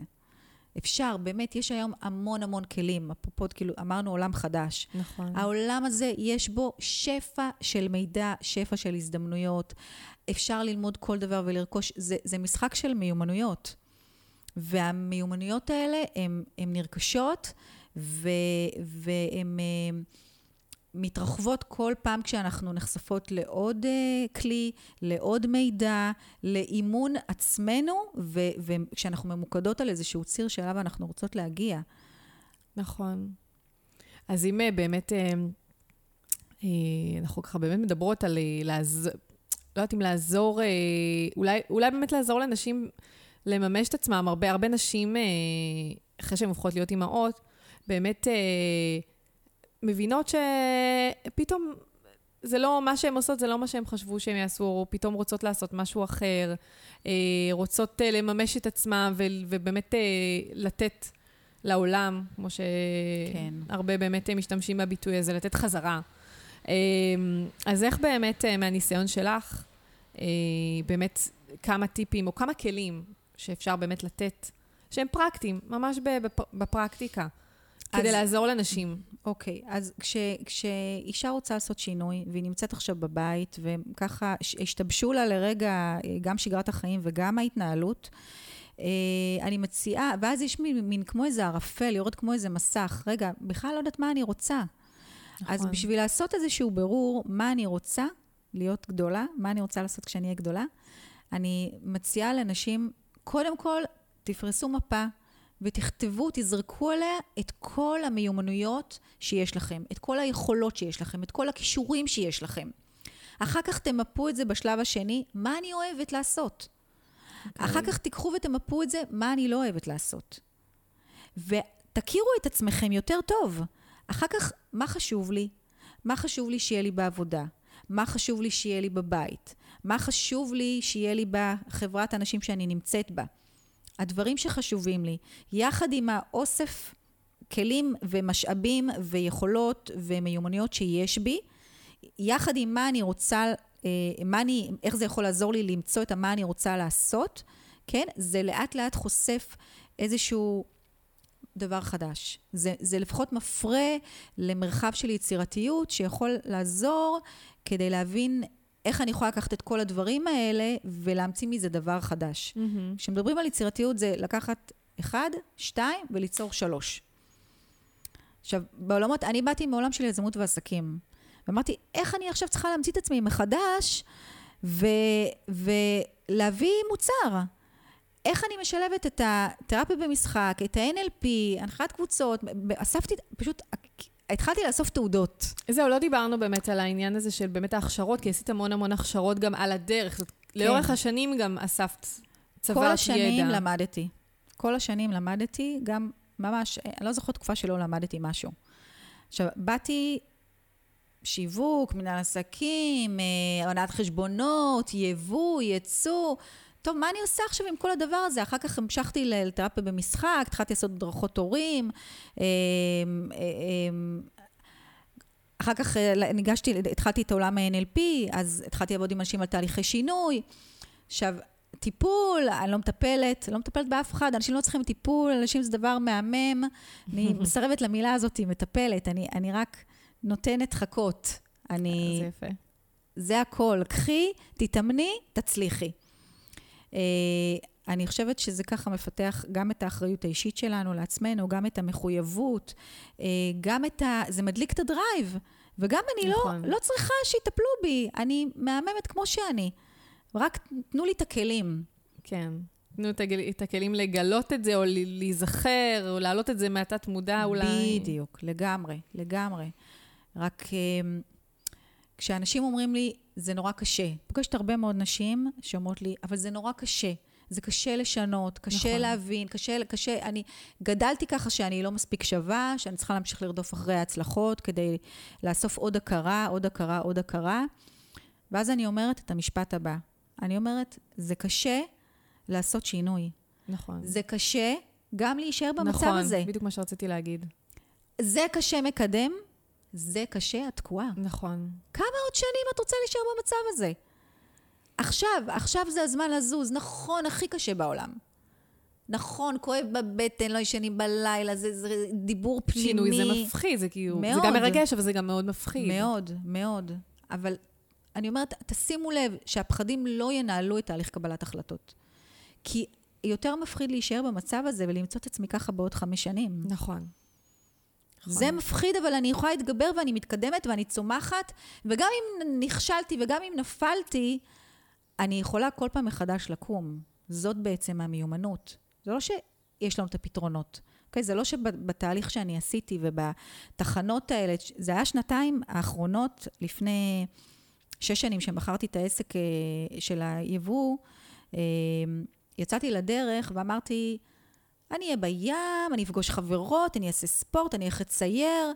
אפשר, באמת, יש היום המון המון כלים. אפרופו, כאילו, אמרנו עולם חדש. נכון. העולם הזה, יש בו שפע של מידע, שפע של הזדמנויות. אפשר ללמוד כל דבר ולרכוש, זה, זה משחק של מיומנויות. והמיומנויות האלה, הן נרכשות, והן... מתרחבות כל פעם כשאנחנו נחשפות לעוד uh, כלי, לעוד מידע, לאימון עצמנו, וכשאנחנו ממוקדות על איזשהו ציר שאליו אנחנו רוצות להגיע. נכון. אז אם אה, באמת, uh, אנחנו ככה באמת מדברות על לעזור, לא יודעת אם לעזור, אולי, אולי באמת לעזור לנשים לממש את עצמם. הרבה, הרבה נשים, אחרי שהן הופכות להיות אימהות, באמת... מבינות שפתאום זה לא, מה שהן עושות זה לא מה שהן חשבו שהן יעשו, או פתאום רוצות לעשות משהו אחר, אה, רוצות אה, לממש את עצמן ובאמת אה, לתת לעולם, כמו שהרבה כן. באמת משתמשים בביטוי הזה, לתת חזרה. אז איך באמת, מהניסיון שלך, באמת כמה טיפים או כמה כלים שאפשר באמת לתת, שהם פרקטיים, ממש בפרקטיקה. כדי לעזור לנשים. אוקיי, אז כש, כשאישה רוצה לעשות שינוי, והיא נמצאת עכשיו בבית, וככה השתבשו לה לרגע אה, גם שגרת החיים וגם ההתנהלות, אה, אני מציעה, ואז יש מין, מין כמו איזה ערפל, לראות כמו איזה מסך. רגע, בכלל לא יודעת מה אני רוצה. נכון. אז בשביל לעשות איזשהו בירור, מה אני רוצה להיות גדולה, מה אני רוצה לעשות כשאני אהיה גדולה, אני מציעה לנשים, קודם כל, תפרסו מפה. ותכתבו, תזרקו עליה את כל המיומנויות שיש לכם, את כל היכולות שיש לכם, את כל הכישורים שיש לכם. אחר כך תמפו את זה בשלב השני, מה אני אוהבת לעשות. Okay. אוקיי. אחר כך תיקחו ותמפו את זה, מה אני לא אוהבת לעשות. ותכירו את עצמכם יותר טוב. אחר כך, מה חשוב לי? מה חשוב לי שיהיה לי בעבודה? מה חשוב לי שיהיה לי בבית? מה חשוב לי שיהיה לי בחברת האנשים שאני נמצאת בה? הדברים שחשובים לי, יחד עם האוסף כלים ומשאבים ויכולות ומיומנויות שיש בי, יחד עם מה אני רוצה, אה, מה אני, איך זה יכול לעזור לי למצוא את מה אני רוצה לעשות, כן? זה לאט לאט חושף איזשהו דבר חדש. זה, זה לפחות מפרה למרחב של יצירתיות שיכול לעזור כדי להבין איך אני יכולה לקחת את כל הדברים האלה ולהמציא מזה דבר חדש. Mm-hmm. כשמדברים על יצירתיות זה לקחת אחד, שתיים וליצור שלוש. עכשיו, בעולמות, אני באתי מעולם של יזמות ועסקים. ואמרתי, איך אני עכשיו צריכה להמציא את עצמי מחדש ו, ולהביא מוצר? איך אני משלבת את התרפיה במשחק, את ה-NLP, הנחיית קבוצות, אספתי, פשוט התחלתי לאסוף תעודות. זהו, לא דיברנו באמת על העניין הזה של באמת ההכשרות, כי עשית המון המון הכשרות גם על הדרך. זאת, כן. לאורך השנים גם אספת צברת ידע. כל השנים ידע. למדתי. כל השנים למדתי, גם ממש, אני לא זוכרת תקופה שלא למדתי משהו. עכשיו, באתי שיווק, מנהל עסקים, אה, הונאת חשבונות, יבוא, ייצוא. טוב, מה אני עושה עכשיו עם כל הדבר הזה? אחר כך המשכתי לתרפיה במשחק, התחלתי לעשות הדרכות הורים. אמ, אמ, אחר כך אה, ניגשתי, התחלתי את עולם ה-NLP, אז התחלתי לעבוד עם אנשים על תהליכי שינוי. עכשיו, טיפול, אני לא מטפלת, לא מטפלת באף אחד, אנשים לא צריכים טיפול, אנשים זה דבר מהמם. אני מסרבת למילה הזאת, מטפלת, אני, אני רק נותנת חכות. אני... זה יפה. זה הכל. קחי, תתאמני, תצליחי. אה, אני חושבת שזה ככה מפתח גם את האחריות האישית שלנו לעצמנו, גם את המחויבות, אה, גם את ה... זה מדליק את הדרייב. וגם אני נכון. לא, לא צריכה שיטפלו בי, אני מהממת כמו שאני. רק תנו לי את הכלים. כן. תנו את, הכלים לגלות את זה, או להיזכר, או להעלות את זה מהתת מודע אולי. בדיוק, לגמרי, לגמרי. רק אמ, כשאנשים אומרים לי, זה נורא קשה. פוגשת הרבה מאוד נשים שאומרות לי, אבל זה נורא קשה. זה קשה לשנות, קשה נכון. להבין, קשה, קשה, אני גדלתי ככה שאני לא מספיק שווה, שאני צריכה להמשיך לרדוף אחרי ההצלחות כדי לאסוף עוד הכרה, עוד הכרה, עוד הכרה. ואז אני אומרת את המשפט הבא. אני אומרת, זה קשה לעשות שינוי. נכון. זה קשה גם להישאר במצב נכון, הזה. בדיוק מה שרציתי להגיד. זה קשה מקדם, זה קשה התקועה. נכון. כמה עוד שנים את רוצה להישאר במצב הזה? עכשיו, עכשיו זה הזמן לזוז. נכון, הכי קשה בעולם. נכון, כואב בבטן, לא ישנים בלילה, זה, זה דיבור פנימי. שינוי זה מפחיד, זה כאילו... זה מאוד. גם מרגש, אבל זה גם מאוד מפחיד. מאוד, מאוד. אבל אני אומרת, תשימו לב שהפחדים לא ינהלו את תהליך קבלת החלטות. כי יותר מפחיד להישאר במצב הזה ולמצוא את עצמי ככה בעוד חמש שנים. נכון. זה מפחיד, אבל אני יכולה להתגבר ואני מתקדמת ואני צומחת, וגם אם נכשלתי וגם אם נפלתי, אני יכולה כל פעם מחדש לקום. זאת בעצם המיומנות. זה לא שיש לנו את הפתרונות. אוקיי? זה לא שבתהליך שאני עשיתי ובתחנות האלה, זה היה שנתיים האחרונות לפני שש שנים שמכרתי את העסק אה, של היבוא, אה, יצאתי לדרך ואמרתי, אני אהיה בים, אני אפגוש חברות, אני אעשה ספורט, אני אלך לצייר,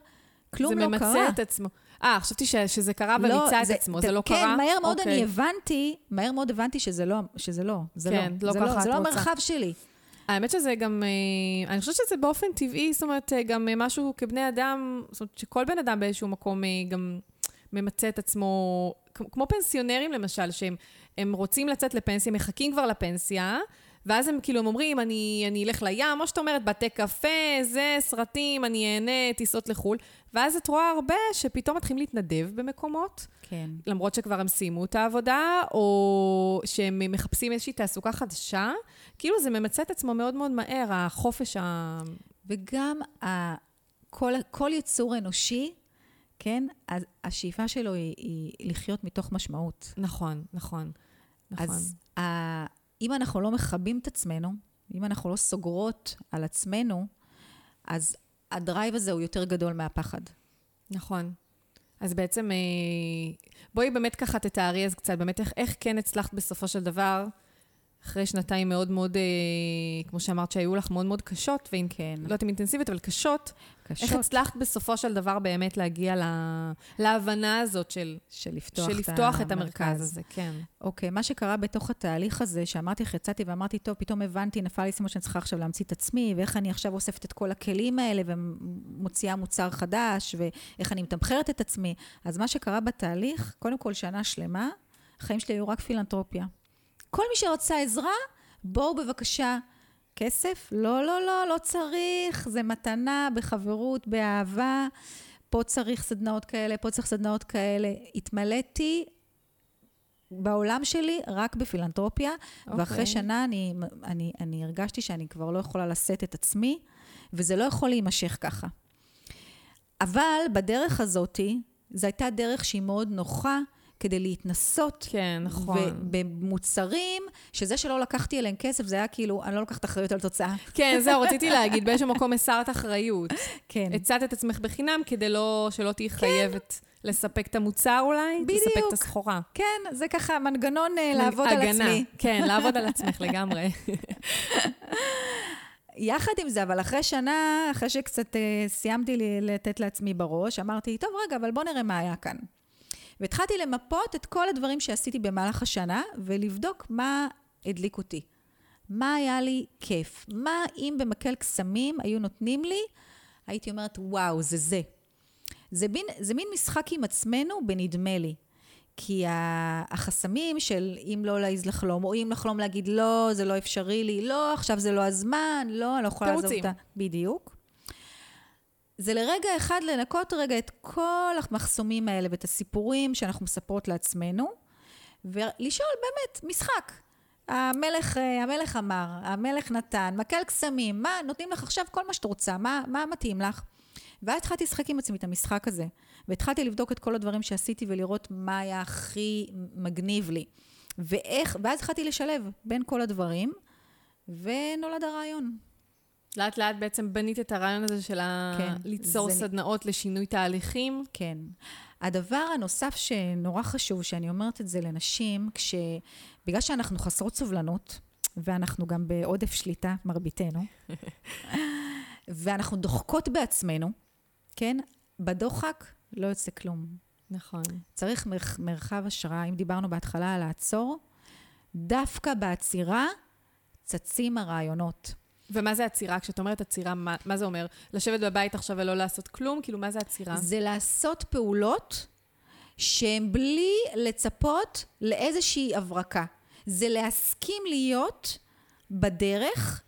כלום זה לא ממצה קרה. את עצמו. אה, חשבתי ש, שזה קרה ומיצה את עצמו, זה לא כן, קרה? מהר מאוד אוקיי. אני הבנתי, מהר מאוד הבנתי שזה לא, שזה לא, זה כן, לא, לא זה ככה לא, את זה לא רוצה. המרחב שלי. האמת שזה גם, אה, אני חושבת שזה באופן טבעי, זאת אומרת, אה, גם אה, משהו כבני אדם, זאת אומרת, שכל בן אדם באיזשהו מקום גם ממצה את עצמו, כמו פנסיונרים למשל, שהם הם רוצים לצאת לפנסיה, מחכים כבר לפנסיה, ואז הם כאילו הם אומרים, אני, אני אלך לים, או שאת אומרת, בתי קפה, זה, סרטים, אני אהנה, טיסות לחו"ל, ואז את רואה הרבה שפתאום מתחילים להתנדב במקומות, כן. למרות שכבר הם סיימו את העבודה, או שהם מחפשים איזושהי תעסוקה חדשה, כאילו זה ממצה את עצמו מאוד מאוד מהר, החופש ה... וגם ה, כל, כל יצור אנושי, כן, אז השאיפה שלו היא, היא לחיות מתוך משמעות. נכון, נכון. נכון. אז ה, אם אנחנו לא מכבים את עצמנו, אם אנחנו לא סוגרות על עצמנו, אז הדרייב הזה הוא יותר גדול מהפחד. נכון. אז בעצם, אה, בואי באמת ככה תתארי אז קצת, באמת איך, איך כן הצלחת בסופו של דבר, אחרי שנתיים מאוד מאוד, אה, כמו שאמרת, שהיו לך מאוד מאוד קשות, ואין, כן. לא יודעת אם אינטנסיבית, אבל קשות, קשות. איך הצלחת בסופו של דבר באמת להגיע לה, להבנה הזאת של, של לפתוח, של לפתוח את המרכז הזה, כן. אוקיי, מה שקרה בתוך התהליך הזה, שאמרתי לך, יצאתי ואמרתי, טוב, פתאום הבנתי, נפל לי סימון שאני צריכה עכשיו להמציא את עצמי, ואיך אני עכשיו אוספת את כל הכלים האלה ומוציאה מוצר חדש, ואיך אני מתמחרת את עצמי. אז מה שקרה בתהליך, קודם כל שנה שלמה, החיים שלי היו רק פילנטרופיה. כל מי שרצה עזרה, בואו בבקשה. כסף? לא, לא, לא, לא צריך, זה מתנה, בחברות, באהבה. פה צריך סדנאות כאלה, פה צריך סדנאות כאלה. התמלאתי בעולם שלי רק בפילנטרופיה, okay. ואחרי אוקיי. שנה אני, אני, אני הרגשתי שאני כבר לא יכולה לשאת את עצמי, וזה לא יכול להימשך ככה. אבל בדרך הזאתי, זו הייתה דרך שהיא מאוד נוחה כדי להתנסות. כן, נכון. ובמוצרים, שזה שלא לקחתי אליהם כסף, זה היה כאילו, אני לא לוקחת אחריות על תוצאה. כן, זהו, רציתי להגיד, באיזשהו מקום הסרת אחריות. כן. הצעת את עצמך בחינם כדי לא, שלא תהיי חייבת לספק את המוצר אולי, בדיוק. לספק את הסחורה. כן, זה ככה מנגנון אה, לעבוד על הגנה. עצמי. כן, לעבוד על עצמך לגמרי. יחד עם זה, אבל אחרי שנה, אחרי שקצת אה, סיימתי לי לתת לעצמי בראש, אמרתי, טוב, רגע, אבל בוא נראה מה היה כאן. והתחלתי למפות את כל הדברים שעשיתי במהלך השנה, ולבדוק מה הדליק אותי. מה היה לי כיף? מה אם במקל קסמים היו נותנים לי, הייתי אומרת, וואו, זה זה. זה מין, זה מין משחק עם עצמנו בנדמה לי. כי ה- החסמים של אם לא להעז לחלום, או אם לחלום להגיד לא, זה לא אפשרי לי, לא, עכשיו זה לא הזמן, לא, אני לא יכולה לעזוב תירוצים. אותה. בדיוק. זה לרגע אחד לנקות רגע את כל המחסומים האלה ואת הסיפורים שאנחנו מספרות לעצמנו, ולשאול באמת, משחק. המלך, אה, המלך אמר, המלך נתן, מקל קסמים, מה, נותנים לך עכשיו כל מה שאת רוצה, מה, מה מתאים לך? ואז התחלתי לשחק עם עצמי את המשחק הזה, והתחלתי לבדוק את כל הדברים שעשיתי ולראות מה היה הכי מגניב לי. ואיך, ואז התחלתי לשלב בין כל הדברים, ונולד הרעיון. לאט לאט בעצם בנית את הרעיון הזה של כן. ליצור זה- סדנאות לשינוי תהליכים. כן. הדבר הנוסף שנורא חשוב, שאני אומרת את זה לנשים, כש... בגלל שאנחנו חסרות סובלנות, ואנחנו גם בעודף שליטה, מרביתנו, ואנחנו דוחקות בעצמנו, כן? בדוחק לא יוצא כלום. נכון. צריך מרח, מרחב השראה. אם דיברנו בהתחלה על לעצור, דווקא בעצירה צצים הרעיונות. ומה זה עצירה? כשאת אומרת עצירה, מה, מה זה אומר? לשבת בבית עכשיו ולא לעשות כלום? כאילו, מה זה עצירה? זה לעשות פעולות שהן בלי לצפות לאיזושהי הברקה. זה להסכים להיות בדרך,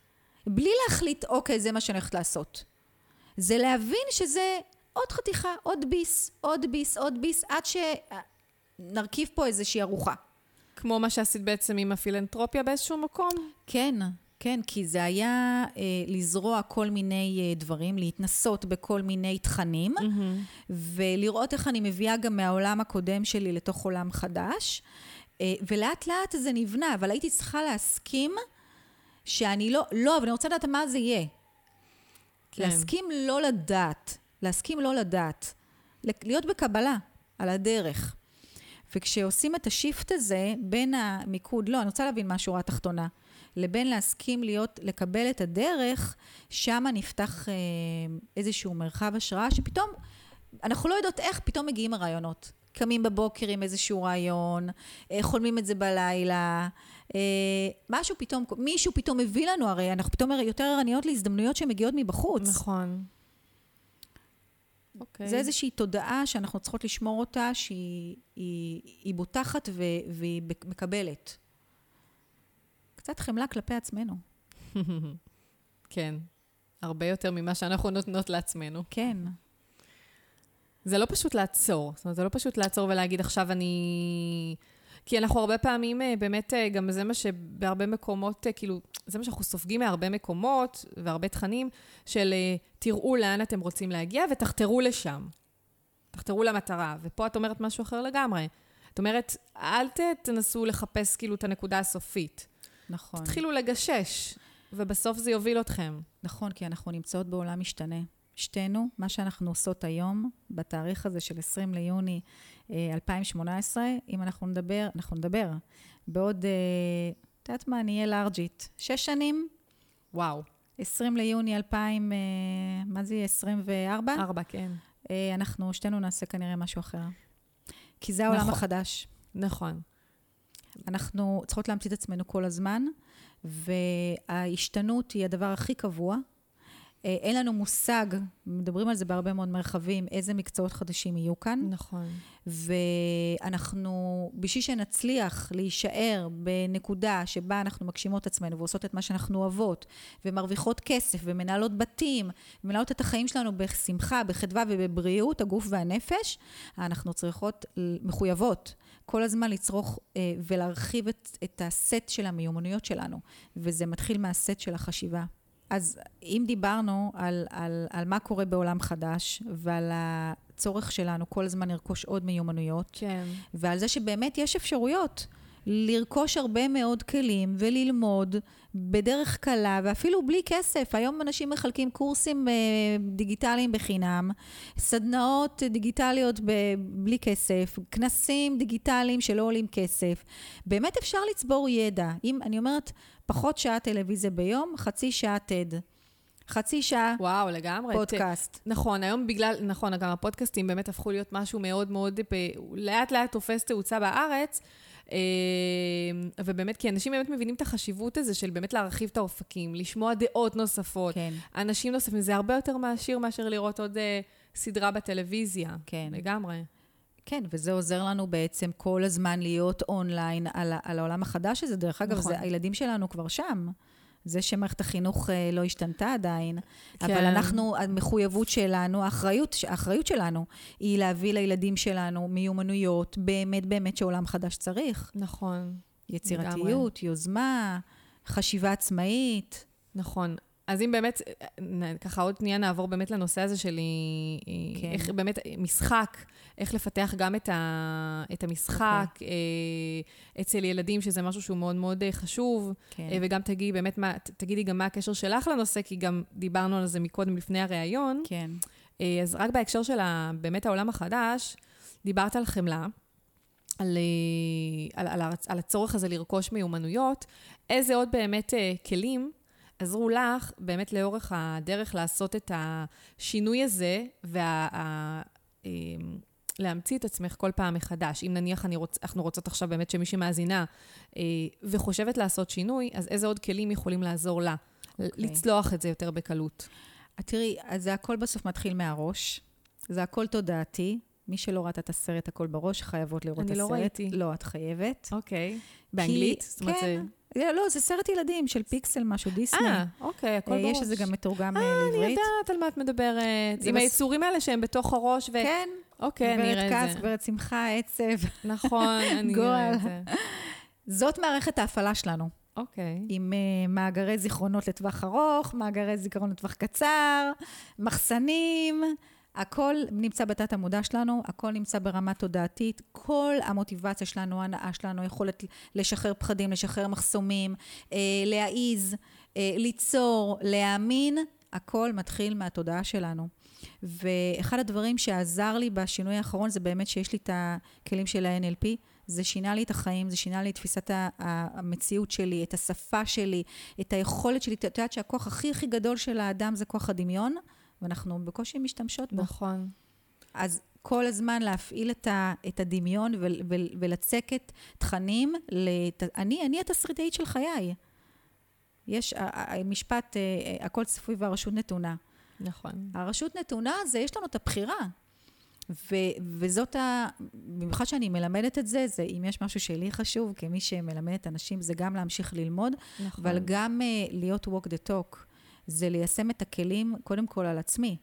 בלי להחליט, אוקיי, זה מה שאני הולכת לעשות. זה להבין שזה עוד חתיכה, עוד ביס, עוד ביס, עוד ביס, עד שנרכיב פה איזושהי ארוחה. כמו מה שעשית בעצם עם הפילנטרופיה באיזשהו מקום? כן, כן, כי זה היה אה, לזרוע כל מיני אה, דברים, להתנסות בכל מיני תכנים, ולראות איך אני מביאה גם מהעולם הקודם שלי לתוך עולם חדש. אה, ולאט לאט זה נבנה, אבל הייתי צריכה להסכים שאני לא, לא, אבל אני רוצה לדעת מה זה יהיה. כן. להסכים לא לדעת, להסכים לא לדעת, להיות בקבלה על הדרך. וכשעושים את השיפט הזה בין המיקוד, לא, אני רוצה להבין מה השורה התחתונה, לבין להסכים להיות, לקבל את הדרך, שם נפתח אה, איזשהו מרחב השראה, שפתאום, אנחנו לא יודעות איך, פתאום מגיעים הרעיונות. קמים בבוקר עם איזשהו רעיון, אה, חולמים את זה בלילה, אה, משהו פתאום, מישהו פתאום מביא לנו, הרי אנחנו פתאום יותר ערניות להזדמנויות שמגיעות מבחוץ. נכון. אוקיי. זה איזושהי תודעה שאנחנו צריכות לשמור אותה, שהיא היא, היא בוטחת ו, והיא מקבלת. קצת חמלה כלפי עצמנו. כן. הרבה יותר ממה שאנחנו נותנות לעצמנו. כן. זה לא פשוט לעצור. זאת אומרת, זה לא פשוט לעצור ולהגיד, עכשיו אני... כי אנחנו הרבה פעמים, אה, באמת, אה, גם זה מה שבהרבה מקומות, אה, כאילו, זה מה שאנחנו סופגים מהרבה מקומות והרבה תכנים, של תראו לאן אתם רוצים להגיע ותחתרו לשם. תחתרו למטרה. ופה את אומרת משהו אחר לגמרי. את אומרת, אל תנסו לחפש כאילו את הנקודה הסופית. נכון. תתחילו לגשש, ובסוף זה יוביל אתכם. נכון, כי אנחנו נמצאות בעולם משתנה. שתינו, מה שאנחנו עושות היום, בתאריך הזה של 20 ליוני אה, 2018, אם אנחנו נדבר, אנחנו נדבר. בעוד, אה, את יודעת מה, אני אהיה לארג'ית. שש שנים, וואו. 20 ליוני 2000, אה, מה זה יהיה? 24? ארבע, כן. אה, אנחנו שתינו נעשה כנראה משהו אחר. כי זה העולם נכון. החדש. נכון. אנחנו צריכות להמציא את עצמנו כל הזמן, וההשתנות היא הדבר הכי קבוע. אה, אין לנו מושג, מדברים על זה בהרבה מאוד מרחבים, איזה מקצועות חדשים יהיו כאן. נכון. ואנחנו, בשביל שנצליח להישאר בנקודה שבה אנחנו מגשימות את עצמנו ועושות את מה שאנחנו אוהבות, ומרוויחות כסף, ומנהלות בתים, ומנהלות את החיים שלנו בשמחה, בחדווה ובבריאות, הגוף והנפש, אנחנו צריכות, מחויבות, כל הזמן לצרוך אה, ולהרחיב את, את הסט של המיומנויות שלנו, וזה מתחיל מהסט של החשיבה. אז אם דיברנו על, על, על מה קורה בעולם חדש, ועל הצורך שלנו כל הזמן לרכוש עוד מיומנויות, כן. ועל זה שבאמת יש אפשרויות לרכוש הרבה מאוד כלים וללמוד בדרך קלה ואפילו בלי כסף. היום אנשים מחלקים קורסים אה, דיגיטליים בחינם, סדנאות דיגיטליות ב- בלי כסף, כנסים דיגיטליים שלא עולים כסף. באמת אפשר לצבור ידע. אם, אני אומרת, פחות שעה טלוויזיה ביום, חצי שעה TED. חצי שעה וואו, לגמרי. פודקאסט. נכון, היום בגלל, נכון, גם הפודקאסטים באמת הפכו להיות משהו מאוד מאוד, ב- לאט לאט תופס תאוצה בארץ, אה, ובאמת, כי אנשים באמת מבינים את החשיבות הזה של באמת להרחיב את האופקים, לשמוע דעות נוספות, כן, אנשים נוספים, זה הרבה יותר מעשיר מאשר לראות עוד אה, סדרה בטלוויזיה. כן. לגמרי. כן, וזה עוזר לנו בעצם כל הזמן להיות אונליין על, על העולם החדש הזה. דרך אגב, נכון. זה, הילדים שלנו כבר שם. זה שמערכת החינוך אה, לא השתנתה עדיין, כן. אבל אנחנו, המחויבות שלנו, האחריות, האחריות שלנו, היא להביא לילדים שלנו מיומנויות באמת באמת שעולם חדש צריך. נכון, יצירתיות, יוזמה, חשיבה עצמאית. נכון. אז אם באמת, נ- ככה עוד שנייה נעבור באמת לנושא הזה של אה, כן. איך באמת, משחק, איך לפתח גם את, ה, את המשחק אוקיי. אה, אצל ילדים, שזה משהו שהוא מאוד מאוד אה, חשוב. כן. אה, וגם תגידי באמת מה, תגידי גם מה הקשר שלך לנושא, כי גם דיברנו על זה מקודם לפני הראיון. כן. אה, אז רק בהקשר של ה- באמת העולם החדש, דיברת על חמלה, על, אה, על, על, על הצורך הזה לרכוש מיומנויות. איזה עוד באמת אה, כלים עזרו לך באמת לאורך הדרך לעשות את השינוי הזה וה... ה- אה, להמציא את עצמך כל פעם מחדש. אם נניח אני רוצ, אנחנו רוצות עכשיו באמת שמישהי מאזינה אה, וחושבת לעשות שינוי, אז איזה עוד כלים יכולים לעזור לה okay. אוקיי. לצלוח את זה יותר בקלות? אז תראי, אז זה הכל בסוף מתחיל מהראש. זה הכל תודעתי. מי שלא ראתה את הסרט הכל בראש, חייבות לראות אני את לא הסרט. ראיתי. לא, את חייבת. אוקיי. באנגלית? זאת אומרת, כן. זה- לא, זה סרט ילדים של פיקסל, משהו, דיסני. אה, אוקיי, הכל אה, בראש. יש את זה גם מתורגם אה, אה, אני לעברית. יודעת על מה את מדברת. עם היצורים האלה שהם בתוך הראש, ו... כן, אוקיי, אני אראה גברת את כעס, זה. גברת שמחה, עצב. נכון, אני אראה את זה. זאת מערכת ההפעלה שלנו, אוקיי. עם uh, מאגרי זיכרונות לטווח ארוך, מאגרי זיכרון לטווח קצר, מחסנים, הכל נמצא בתת המודע שלנו, הכל נמצא ברמה תודעתית, כל המוטיבציה שלנו, ההנאה שלנו, יכולת לשחרר פחדים, לשחרר מחסומים, אה, להעיז, אה, ליצור, להאמין, הכל מתחיל מהתודעה שלנו. ואחד הדברים שעזר לי בשינוי האחרון זה באמת שיש לי את הכלים של ה-NLP. זה שינה לי את החיים, זה שינה לי את תפיסת המציאות שלי, את השפה שלי, את היכולת שלי. את יודעת שהכוח הכי הכי גדול של האדם זה כוח הדמיון, ואנחנו בקושי משתמשות בו. נכון. אז כל הזמן להפעיל את, ה, את הדמיון ול, ול, ולצקת תכנים. לת, אני, אני התסריטאית של חיי. יש המשפט, אה, אה, הכל צפוי והרשות נתונה. נכון. הרשות נתונה זה, יש לנו את הבחירה. ו, וזאת ה... במיוחד שאני מלמדת את זה, זה אם יש משהו שלי חשוב, כמי שמלמדת אנשים, זה גם להמשיך ללמוד, נכון. אבל גם uh, להיות walk the talk. זה ליישם את הכלים, קודם כל על עצמי.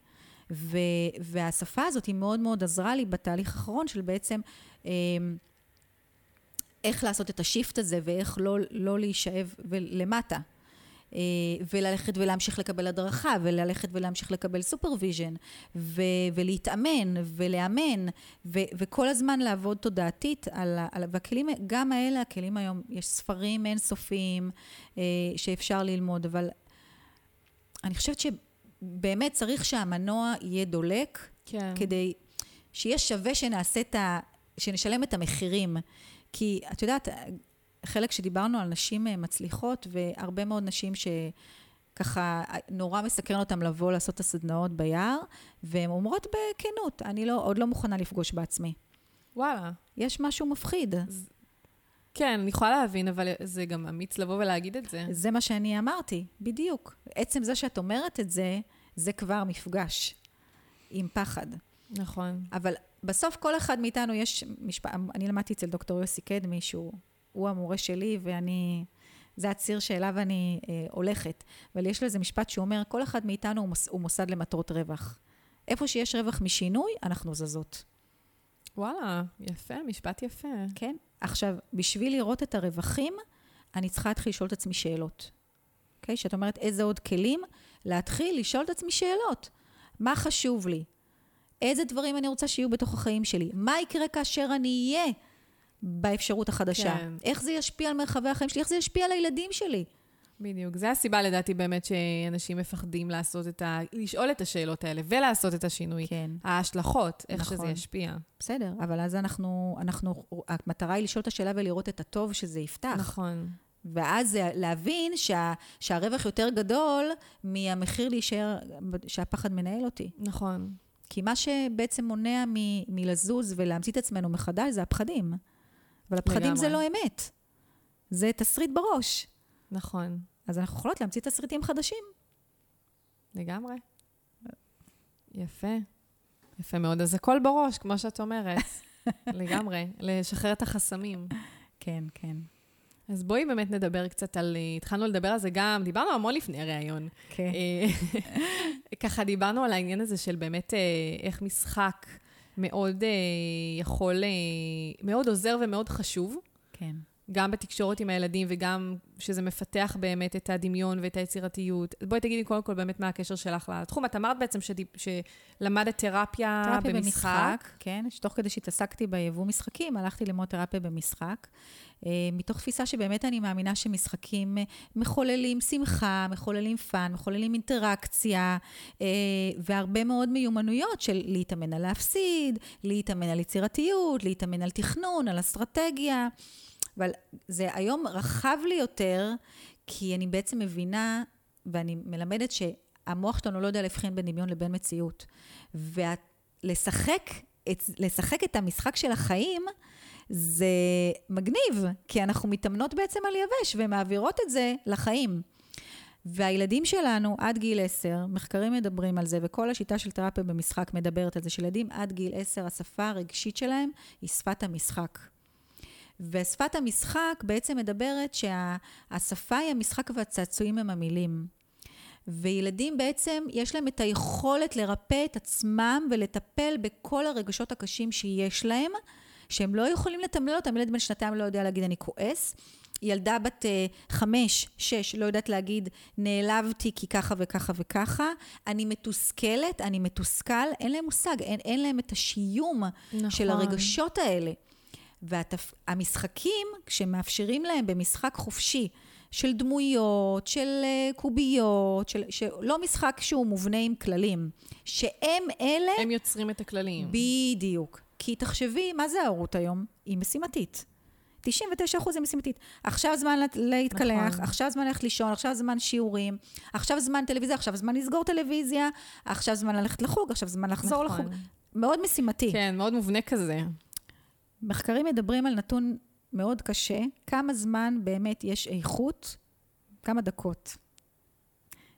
ו, והשפה הזאת היא מאוד מאוד עזרה לי בתהליך האחרון של בעצם אה, איך לעשות את ה shift הזה ואיך לא, לא להישאב למטה. אה, וללכת ולהמשיך לקבל הדרכה, וללכת ולהמשיך לקבל supervision, ו- ולהתאמן, ולאמן, ו- וכל הזמן לעבוד תודעתית על ה... על- והכלים, גם האלה, הכלים היום, יש ספרים אינסופיים אה, שאפשר ללמוד, אבל אני חושבת שבאמת צריך שהמנוע יהיה דולק, כן. כדי שיהיה שווה שנעשה את ה... שנשלם את המחירים. כי את יודעת, חלק שדיברנו על נשים אה, מצליחות, והרבה מאוד נשים שככה נורא מסקרן אותן לבוא לעשות את הסדנאות ביער, והן אומרות בכנות, אני לא, עוד לא מוכנה לפגוש בעצמי. וואלה. יש משהו מפחיד. כן, אני יכולה להבין, אבל זה גם אמיץ לבוא ולהגיד את זה. זה מה שאני אמרתי, בדיוק. עצם זה שאת אומרת את זה, זה כבר מפגש עם פחד. נכון. אבל בסוף כל אחד מאיתנו יש משפט, אני למדתי אצל דוקטור יוסי קדמי, שהוא הוא המורה שלי, ואני, זה הציר שאליו אני אה, הולכת. אבל יש לו איזה משפט שהוא אומר, כל אחד מאיתנו הוא, מוס, הוא מוסד למטרות רווח. איפה שיש רווח משינוי, אנחנו זזות. וואלה, יפה, משפט יפה. כן? עכשיו, בשביל לראות את הרווחים, אני צריכה להתחיל לשאול את עצמי שאלות. אוקיי? שאת אומרת, איזה עוד כלים? להתחיל לשאול את עצמי שאלות. מה חשוב לי? איזה דברים אני רוצה שיהיו בתוך החיים שלי? מה יקרה כאשר אני אהיה באפשרות החדשה? כן. איך זה ישפיע על מרחבי החיים שלי? איך זה ישפיע על הילדים שלי? בדיוק. זו הסיבה לדעתי באמת שאנשים מפחדים לעשות את ה... לשאול את השאלות האלה ולעשות את השינוי. כן. ההשלכות, איך נכון. שזה ישפיע. בסדר, אבל אז אנחנו, אנחנו, המטרה היא לשאול את השאלה ולראות את הטוב שזה יפתח. נכון. ואז זה להבין שה, שהרווח יותר גדול מהמחיר להישאר, שהפחד מנהל אותי. נכון. כי מה שבעצם מונע מ, מלזוז ולהמציא את עצמנו מחדש זה הפחדים. אבל הפחדים לגמרי. זה לא אמת. זה תסריט בראש. נכון. אז אנחנו יכולות להמציא תסריטים חדשים. לגמרי. יפה. יפה מאוד. אז הכל בראש, כמו שאת אומרת. לגמרי. לשחרר את החסמים. כן, כן. אז בואי באמת נדבר קצת על... אה, התחלנו לדבר על זה גם, דיברנו המון לפני הראיון. כן. אה, ככה דיברנו על העניין הזה של באמת אה, איך משחק מאוד יכול, מאוד עוזר ומאוד חשוב. כן. גם בתקשורת עם הילדים וגם שזה מפתח באמת את הדמיון ואת היצירתיות. בואי תגידי קודם כל באמת מה הקשר שלך לתחום. את אמרת בעצם שדיפ, שלמדת תרפיה, תרפיה במשחק. במשחק, כן, שתוך כדי שהתעסקתי ביבוא משחקים, הלכתי ללמוד תרפיה במשחק. אה, מתוך תפיסה שבאמת אני מאמינה שמשחקים אה, מחוללים שמחה, מחוללים fun, מחוללים אינטראקציה, אה, והרבה מאוד מיומנויות של להתאמן על להפסיד, להתאמן על יצירתיות, להתאמן על תכנון, על אסטרטגיה. אבל זה היום רחב לי יותר, כי אני בעצם מבינה, ואני מלמדת שהמוח שלנו לא יודע להבחין בין דמיון לבין מציאות. ולשחק לשחק את המשחק של החיים, זה מגניב, כי אנחנו מתאמנות בעצם על יבש ומעבירות את זה לחיים. והילדים שלנו עד גיל 10, מחקרים מדברים על זה, וכל השיטה של תרפיה במשחק מדברת על זה, שילדים עד גיל 10, השפה הרגשית שלהם היא שפת המשחק. ושפת המשחק בעצם מדברת שהשפה היא המשחק והצעצועים הם המילים. וילדים בעצם יש להם את היכולת לרפא את עצמם ולטפל בכל הרגשות הקשים שיש להם, שהם לא יכולים לתמלל אותם. ילד בן שנתיים לא יודע להגיד אני כועס. ילדה בת אה, חמש, שש, לא יודעת להגיד, נעלבתי כי ככה וככה וככה, אני מתוסכלת, אני מתוסכל, אין להם מושג, אין, אין להם את השיום נכון. של הרגשות האלה. והמשחקים, כשמאפשרים להם במשחק חופשי, של דמויות, של אה, קוביות, של, לא משחק שהוא מובנה עם כללים, שהם אלה... הם יוצרים את הכללים. בדיוק. כי תחשבי, מה זה ההורות היום? היא משימתית. 99% היא משימתית. עכשיו זמן להתקלח, נכון. עכשיו זמן ללכת לישון, עכשיו זמן שיעורים, עכשיו זמן טלוויזיה, עכשיו זמן לסגור טלוויזיה, עכשיו זמן ללכת לחוג, עכשיו זמן לחזור נכון. לחוג. מאוד משימתי. כן, מאוד מובנה כזה. מחקרים מדברים על נתון מאוד קשה, כמה זמן באמת יש איכות, כמה דקות.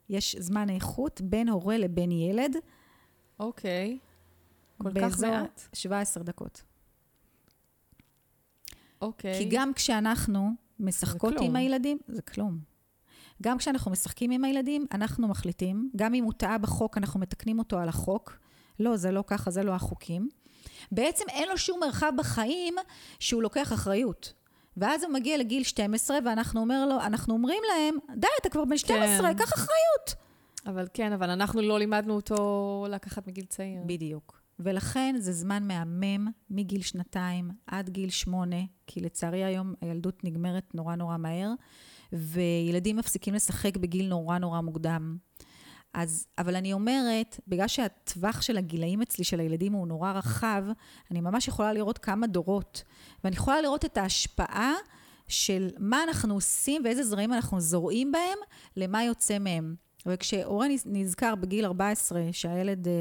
יש זמן איכות בין הורה לבין ילד. אוקיי. כל כך מעט? 17 דקות. אוקיי. כי גם כשאנחנו משחקות עם הילדים, זה כלום. גם כשאנחנו משחקים עם הילדים, אנחנו מחליטים. גם אם הוא טעה בחוק, אנחנו מתקנים אותו על החוק. לא, זה לא ככה, זה לא החוקים. בעצם אין לו שום מרחב בחיים שהוא לוקח אחריות. ואז הוא מגיע לגיל 12, ואנחנו אומר לו, אנחנו אומרים להם, די, אתה כבר בן 12, כן. קח אחריות. אבל כן, אבל אנחנו לא לימדנו אותו לקחת מגיל צעיר. בדיוק. ולכן זה זמן מהמם מגיל שנתיים עד גיל שמונה, כי לצערי היום הילדות נגמרת נורא נורא מהר, וילדים מפסיקים לשחק בגיל נורא נורא מוקדם. אז, אבל אני אומרת, בגלל שהטווח של הגילאים אצלי, של הילדים, הוא נורא רחב, אני ממש יכולה לראות כמה דורות. ואני יכולה לראות את ההשפעה של מה אנחנו עושים ואיזה זרעים אנחנו זורעים בהם, למה יוצא מהם. וכשהורה נזכר בגיל 14 שהילד אה,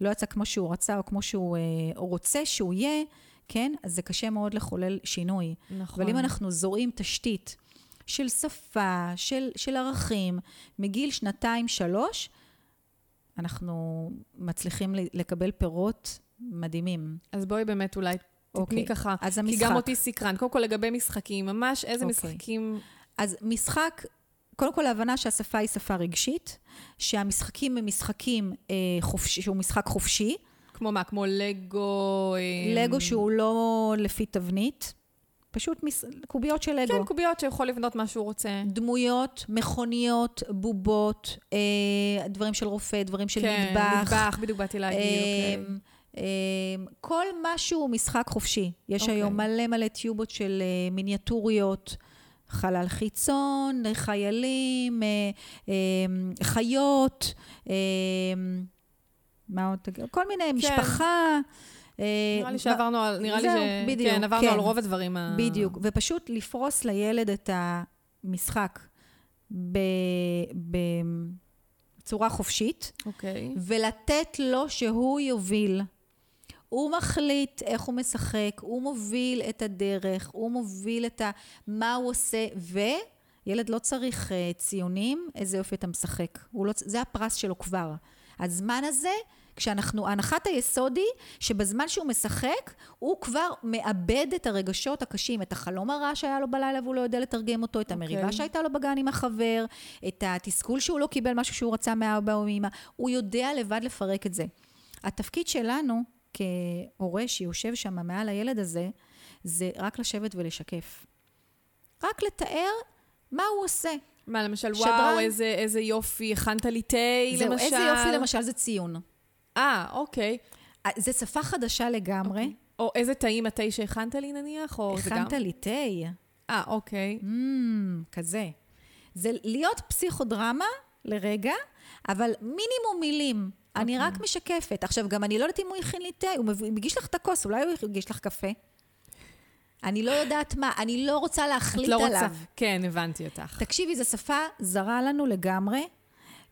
לא יצא כמו שהוא רצה או כמו שהוא אה, או רוצה שהוא יהיה, כן? אז זה קשה מאוד לחולל שינוי. נכון. אבל אם אנחנו זורעים תשתית של שפה, של, של ערכים, מגיל שנתיים-שלוש, אנחנו מצליחים לקבל פירות מדהימים. אז בואי באמת אולי תתני אוקיי. ככה, אז המשחק. כי גם אותי סקרן. קודם כל לגבי משחקים, ממש איזה אוקיי. משחקים... אז משחק, קודם כל ההבנה שהשפה היא שפה רגשית, שהמשחקים הם משחקים אה, חופשי, שהוא משחק חופשי. כמו מה? כמו לגו? אה... לגו שהוא לא לפי תבנית. פשוט מס... קוביות של לגו. כן, קוביות שיכול לבנות מה שהוא רוצה. דמויות, מכוניות, בובות, אה, דברים של רופא, דברים של כן, מטבח. כן, מטבח, בדיוק באתי להגיד, אה, אוקיי. אה, כל משהו משחק חופשי. יש אוקיי. היום מלא מלא טיובות של אה, מיניאטוריות. חלל חיצון, חיילים, אה, אה, חיות, אה, מה עוד? כל מיני, כן. משפחה. אה, נראה לי שעברנו על, נראה לי ש... בדיוק, כן, עברנו כן. על רוב הדברים ה... בדיוק, ופשוט לפרוס לילד את המשחק בצורה חופשית, אוקיי. ולתת לו שהוא יוביל. הוא מחליט איך הוא משחק, הוא מוביל את הדרך, הוא מוביל את ה... מה הוא עושה, וילד לא צריך uh, ציונים, איזה יופי אתה משחק. לא... זה הפרס שלו כבר. הזמן הזה כשאנחנו, הנחת היסוד היא שבזמן שהוא משחק, הוא כבר מאבד את הרגשות הקשים, את החלום הרע שהיה לו בלילה והוא לא יודע לתרגם אותו, את okay. המריבה אוקיי. שהייתה לו בגן עם החבר, את התסכול שהוא לא קיבל משהו שהוא רצה מאבא או מאמא, הוא יודע לבד לפרק את זה. התפקיד שלנו כהורה שיושב שם מעל הילד הזה, זה רק לשבת ולשקף. רק לתאר מה הוא עושה. מה, למשל, שדרן? וואו, איזה, איזה יופי, הכנת לי תה, זהו, למשל. איזה יופי למשל זה ציון. אה, אוקיי. אה, זה שפה חדשה לגמרי. או איזה טעים התה שהכנת לי, נניח, או זה גם... הכנת לי תה. אה, אוקיי. Mm, כזה. זה להיות פסיכודרמה לרגע, אבל מינימום מילים. אני אוקיי. רק משקפת. עכשיו, גם אני לא יודעת אם הוא הכין לי תה, הוא מגיש לך את הכוס, אולי הוא הגיש לך קפה. אני לא יודעת מה, אני לא רוצה להחליט לא עליו. רוצה... כן, הבנתי אותך. תקשיבי, זו שפה זרה לנו לגמרי,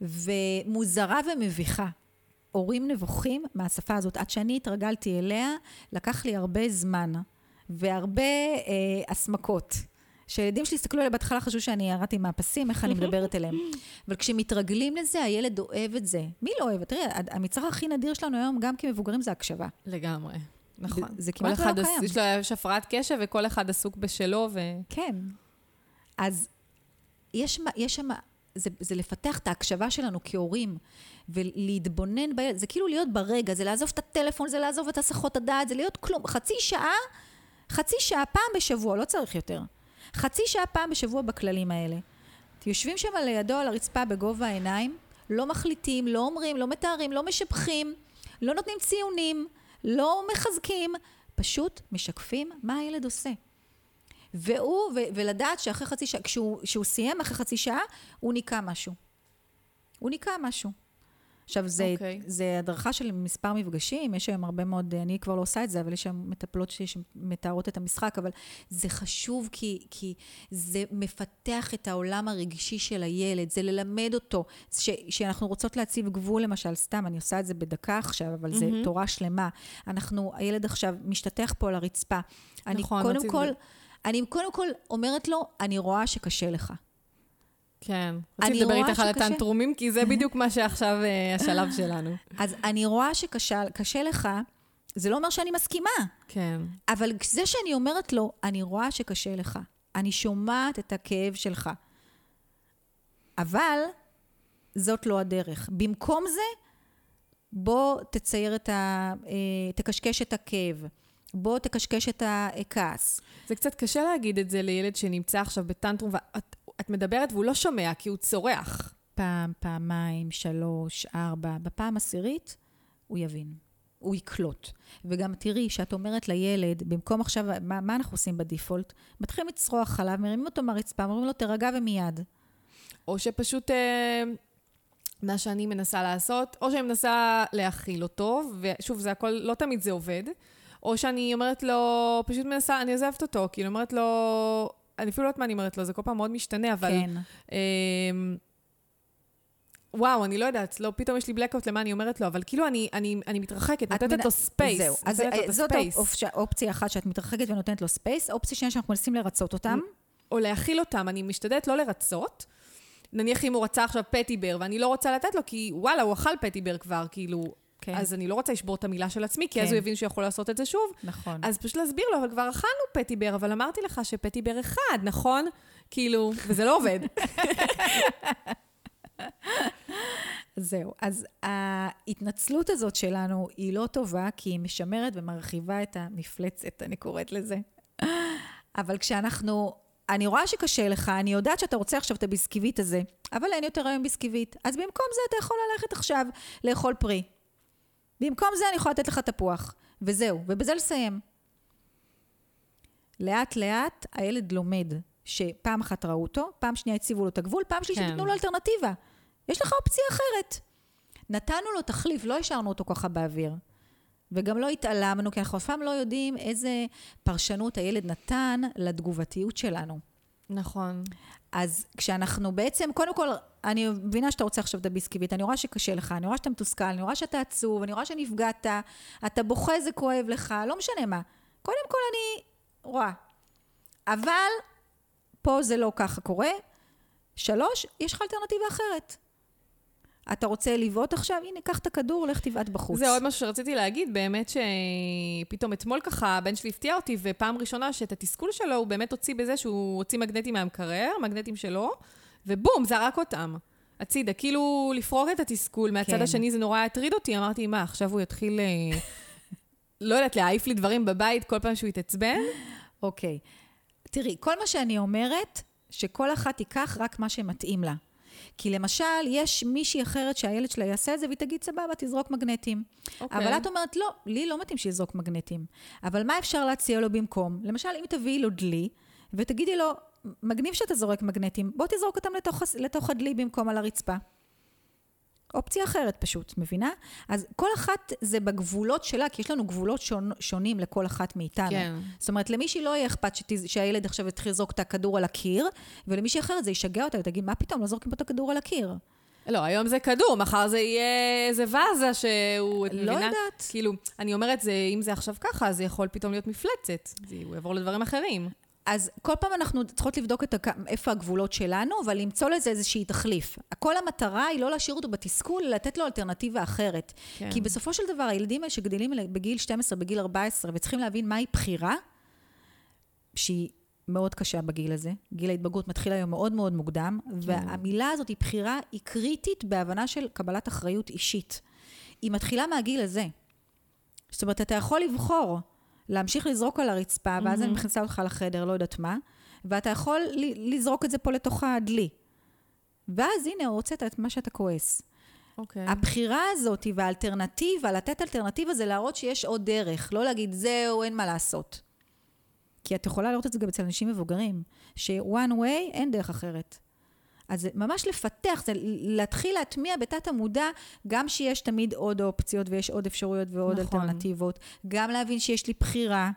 ומוזרה ומביכה. הורים נבוכים מהשפה הזאת. עד שאני התרגלתי אליה, לקח לי הרבה זמן, והרבה אה, הסמקות. שילדים שלי הסתכלו עליי בהתחלה, חשבו שאני ירדתי מהפסים, איך אני מדברת אליהם. אבל כשמתרגלים לזה, הילד אוהב את זה. מי לא אוהב? תראי, המצרך הכי נדיר שלנו היום, גם כמבוגרים, זה הקשבה. לגמרי. נכון. זה- זה כמעט לא קיים. יש לו יש הפרעת קשב וכל אחד עסוק בשלו, ו... כן. אז יש שם, זה, זה לפתח את ההקשבה שלנו כהורים, ולהתבונן בילד, זה כאילו להיות ברגע, זה לעזוב את הטלפון, זה לעזוב את הסחות הדעת, זה להיות כלום. חצי שעה, חצי שעה פעם בשבוע, לא צריך יותר. חצי שעה פעם בשבוע בכללים האלה. יושבים שם לידו על הרצפה בגובה העיניים, לא מחליטים, לא אומרים, לא מתארים, לא משבחים, לא נותנים ציונים, לא מחזקים, פשוט משקפים מה הילד עושה. והוא, ו- ולדעת שאחרי חצי שעה, כשהוא סיים אחרי חצי שעה, הוא ניקה משהו. הוא ניקה משהו. עכשיו, זה, אוקיי. okay. זה הדרכה של מספר מפגשים, יש היום הרבה מאוד, אני כבר לא עושה את זה, אבל יש שם מטפלות שלי שמתארות את המשחק, אבל זה חשוב כי, כי זה מפתח את העולם הרגשי של הילד, זה ללמד אותו, ש, שאנחנו רוצות להציב גבול למשל, סתם, אני עושה את זה בדקה עכשיו, אבל זה מהמם. תורה שלמה. אנחנו, הילד עכשיו משתטח פה על הרצפה. אני נכון, קודם רציתי- כל, אני קודם כל אומרת לו, אני רואה שקשה לך. כן. רציתי לדבר איתך על. הטנטרומים, כי זה בדיוק מה שעכשיו אה, השלב שלנו. אז אני רואה שקשה קשה לך, זה לא אומר שאני מסכימה, כן. אבל זה שאני אומרת לו, אני רואה שקשה לך, אני שומעת את הכאב שלך, אבל זאת לא הדרך. במקום זה, בוא תצייר את ה... אה, תקשקש את הכאב. בוא תקשקש את הכעס. זה קצת קשה להגיד את זה לילד שנמצא עכשיו בטנטרום, ואת את מדברת והוא לא שומע, כי הוא צורח. פעם, פעמיים, שלוש, ארבע, בפעם עשירית, הוא יבין. הוא יקלוט. וגם תראי, שאת אומרת לילד, במקום עכשיו, מה, מה אנחנו עושים בדיפולט? מתחילים לצרוח חלב, מרימים אותו מהרצפה, אומרים לו, תירגע ומיד. או שפשוט, אה, מה שאני מנסה לעשות, או שאני מנסה להכיל אותו, ושוב, זה הכל, לא תמיד זה עובד, או שאני אומרת לו, פשוט מנסה, אני עוזבת אותו, כאילו, אומרת לו, אני אפילו לא יודעת מה אני אומרת לו, זה כל פעם מאוד משתנה, אבל... כן. אמ, וואו, אני לא יודעת, לא, פתאום יש לי blackout למה אני אומרת לו, אבל כאילו אני, אני, אני מתרחקת, נותנת מנ- לו space. זהו. אז אה, זאת ה space. אופציה, אופציה אחת שאת מתרחקת ונותנת לו space. אופציה שנייה שאנחנו מנסים לרצות אותם. או להכיל אותם, אני משתדלת לא לרצות. נניח אם הוא רצה עכשיו פטיבר, ואני לא רוצה לתת לו, כי וואלה, הוא אכל פטיבר כבר, כאילו, כן. אז אני לא רוצה לשבור את המילה של עצמי, כי אז כן. הוא יבין שהוא יכול לעשות את זה שוב. נכון. אז פשוט להסביר לו, אבל כבר אכלנו פטיבר, אבל אמרתי לך שפטיבר אחד, נכון? כאילו, וזה לא עובד. זהו. אז ההתנצלות הזאת שלנו היא לא טובה, כי היא משמרת ומרחיבה את המפלצת, אני קוראת לזה. אבל כשאנחנו... אני רואה שקשה לך, אני יודעת שאתה רוצה עכשיו את הביסקיבית הזה, אבל אין יותר היום ביסקיבית. אז במקום זה אתה יכול ללכת עכשיו לאכול פרי. במקום זה אני יכולה לתת לך תפוח. וזהו, ובזה לסיים. לאט לאט הילד לומד שפעם אחת ראו אותו, פעם שנייה הציבו לו את הגבול, פעם שלישית כן. נתנו לו אלטרנטיבה. יש לך אופציה אחרת. נתנו לו תחליף, לא השארנו אותו ככה באוויר. וגם לא התעלמנו, כי אנחנו אף פעם לא יודעים איזה פרשנות הילד נתן לתגובתיות שלנו. נכון. אז כשאנחנו בעצם, קודם כל, אני מבינה שאתה רוצה עכשיו את הביסקיבית, אני רואה שקשה לך, אני רואה שאתה מתוסכל, אני רואה שאתה עצוב, אני רואה שנפגעת, אתה בוכה, זה כואב לך, לא משנה מה. קודם כל אני רואה. אבל פה זה לא ככה קורה. שלוש, יש לך אלטרנטיבה אחרת. אתה רוצה לבעוט עכשיו? הנה, קח את הכדור, לך תבעט בחוץ. זה עוד משהו שרציתי להגיד, באמת שפתאום אתמול ככה הבן שלי הפתיע אותי, ופעם ראשונה שאת התסכול שלו הוא באמת הוציא בזה שהוא הוציא מגנטים מהמקרר, מגנטים שלו, ובום, זרק אותם. הצידה, כאילו לפרוק את התסכול. מהצד כן. השני זה נורא הטריד אותי, אמרתי, מה, עכשיו הוא יתחיל, אה, לא יודעת, להעיף לי דברים בבית כל פעם שהוא יתעצבן? אוקיי. תראי, כל מה שאני אומרת, שכל אחת תיקח רק מה שמתאים לה. כי למשל, יש מישהי אחרת שהילד שלה יעשה את זה, והיא תגיד, סבבה, תזרוק מגנטים. Okay. אוקיי. אבל את אומרת, לא, לי לא מתאים שיזרוק מגנטים. אבל מה אפשר להציע לו במקום? למשל, אם תביאי לו דלי, ותגידי לו, מגניב שאתה זורק מגנטים, בוא תזרוק אותם לתוך, לתוך הדלי במקום על הרצפה. אופציה אחרת פשוט, מבינה? אז כל אחת זה בגבולות שלה, כי יש לנו גבולות שונ, שונים לכל אחת מאיתנו. כן. זאת אומרת, למישהי לא יהיה אכפת שתז... שהילד עכשיו יתחיל לזרוק את הכדור על הקיר, ולמישהי אחרת זה ישגע אותה ותגיד, מה פתאום, לא זורקים פה את הכדור על הקיר. לא, היום זה כדור, מחר זה יהיה איזה ואזה שהוא... את לא מבינה? יודעת. כאילו, אני אומרת, זה, אם זה עכשיו ככה, זה יכול פתאום להיות מפלצת. זה, הוא יעבור לדברים אחרים. אז כל פעם אנחנו צריכות לבדוק את הכ... איפה הגבולות שלנו, אבל למצוא לזה איזושהי תחליף. כל המטרה היא לא להשאיר אותו בתסכול, אלא לתת לו אלטרנטיבה אחרת. כן. כי בסופו של דבר, הילדים האלה שגדלים בגיל 12, בגיל 14, וצריכים להבין מהי בחירה, שהיא מאוד קשה בגיל הזה. גיל ההתבגרות מתחיל היום מאוד מאוד מוקדם, והמילה הזאת היא בחירה, היא קריטית בהבנה של קבלת אחריות אישית. היא מתחילה מהגיל הזה. זאת אומרת, אתה יכול לבחור להמשיך לזרוק על הרצפה, ואז אני מכניסה אותך לחדר, לא יודעת מה, ואתה יכול לזרוק את זה פה לתוך הדלי. ואז הנה, הוצאת את מה שאתה כועס. אוקיי. הבחירה הזאת והאלטרנטיבה, לתת אלטרנטיבה זה להראות שיש עוד דרך, לא להגיד זהו, אין מה לעשות. כי את יכולה לראות את זה גם אצל אנשים מבוגרים, ש-one way, אין דרך אחרת. אז ממש לפתח, זה להתחיל להטמיע בתת המודע, גם שיש תמיד עוד אופציות ויש עוד אפשרויות ועוד נכון. אלטרנטיבות, גם להבין שיש לי בחירה,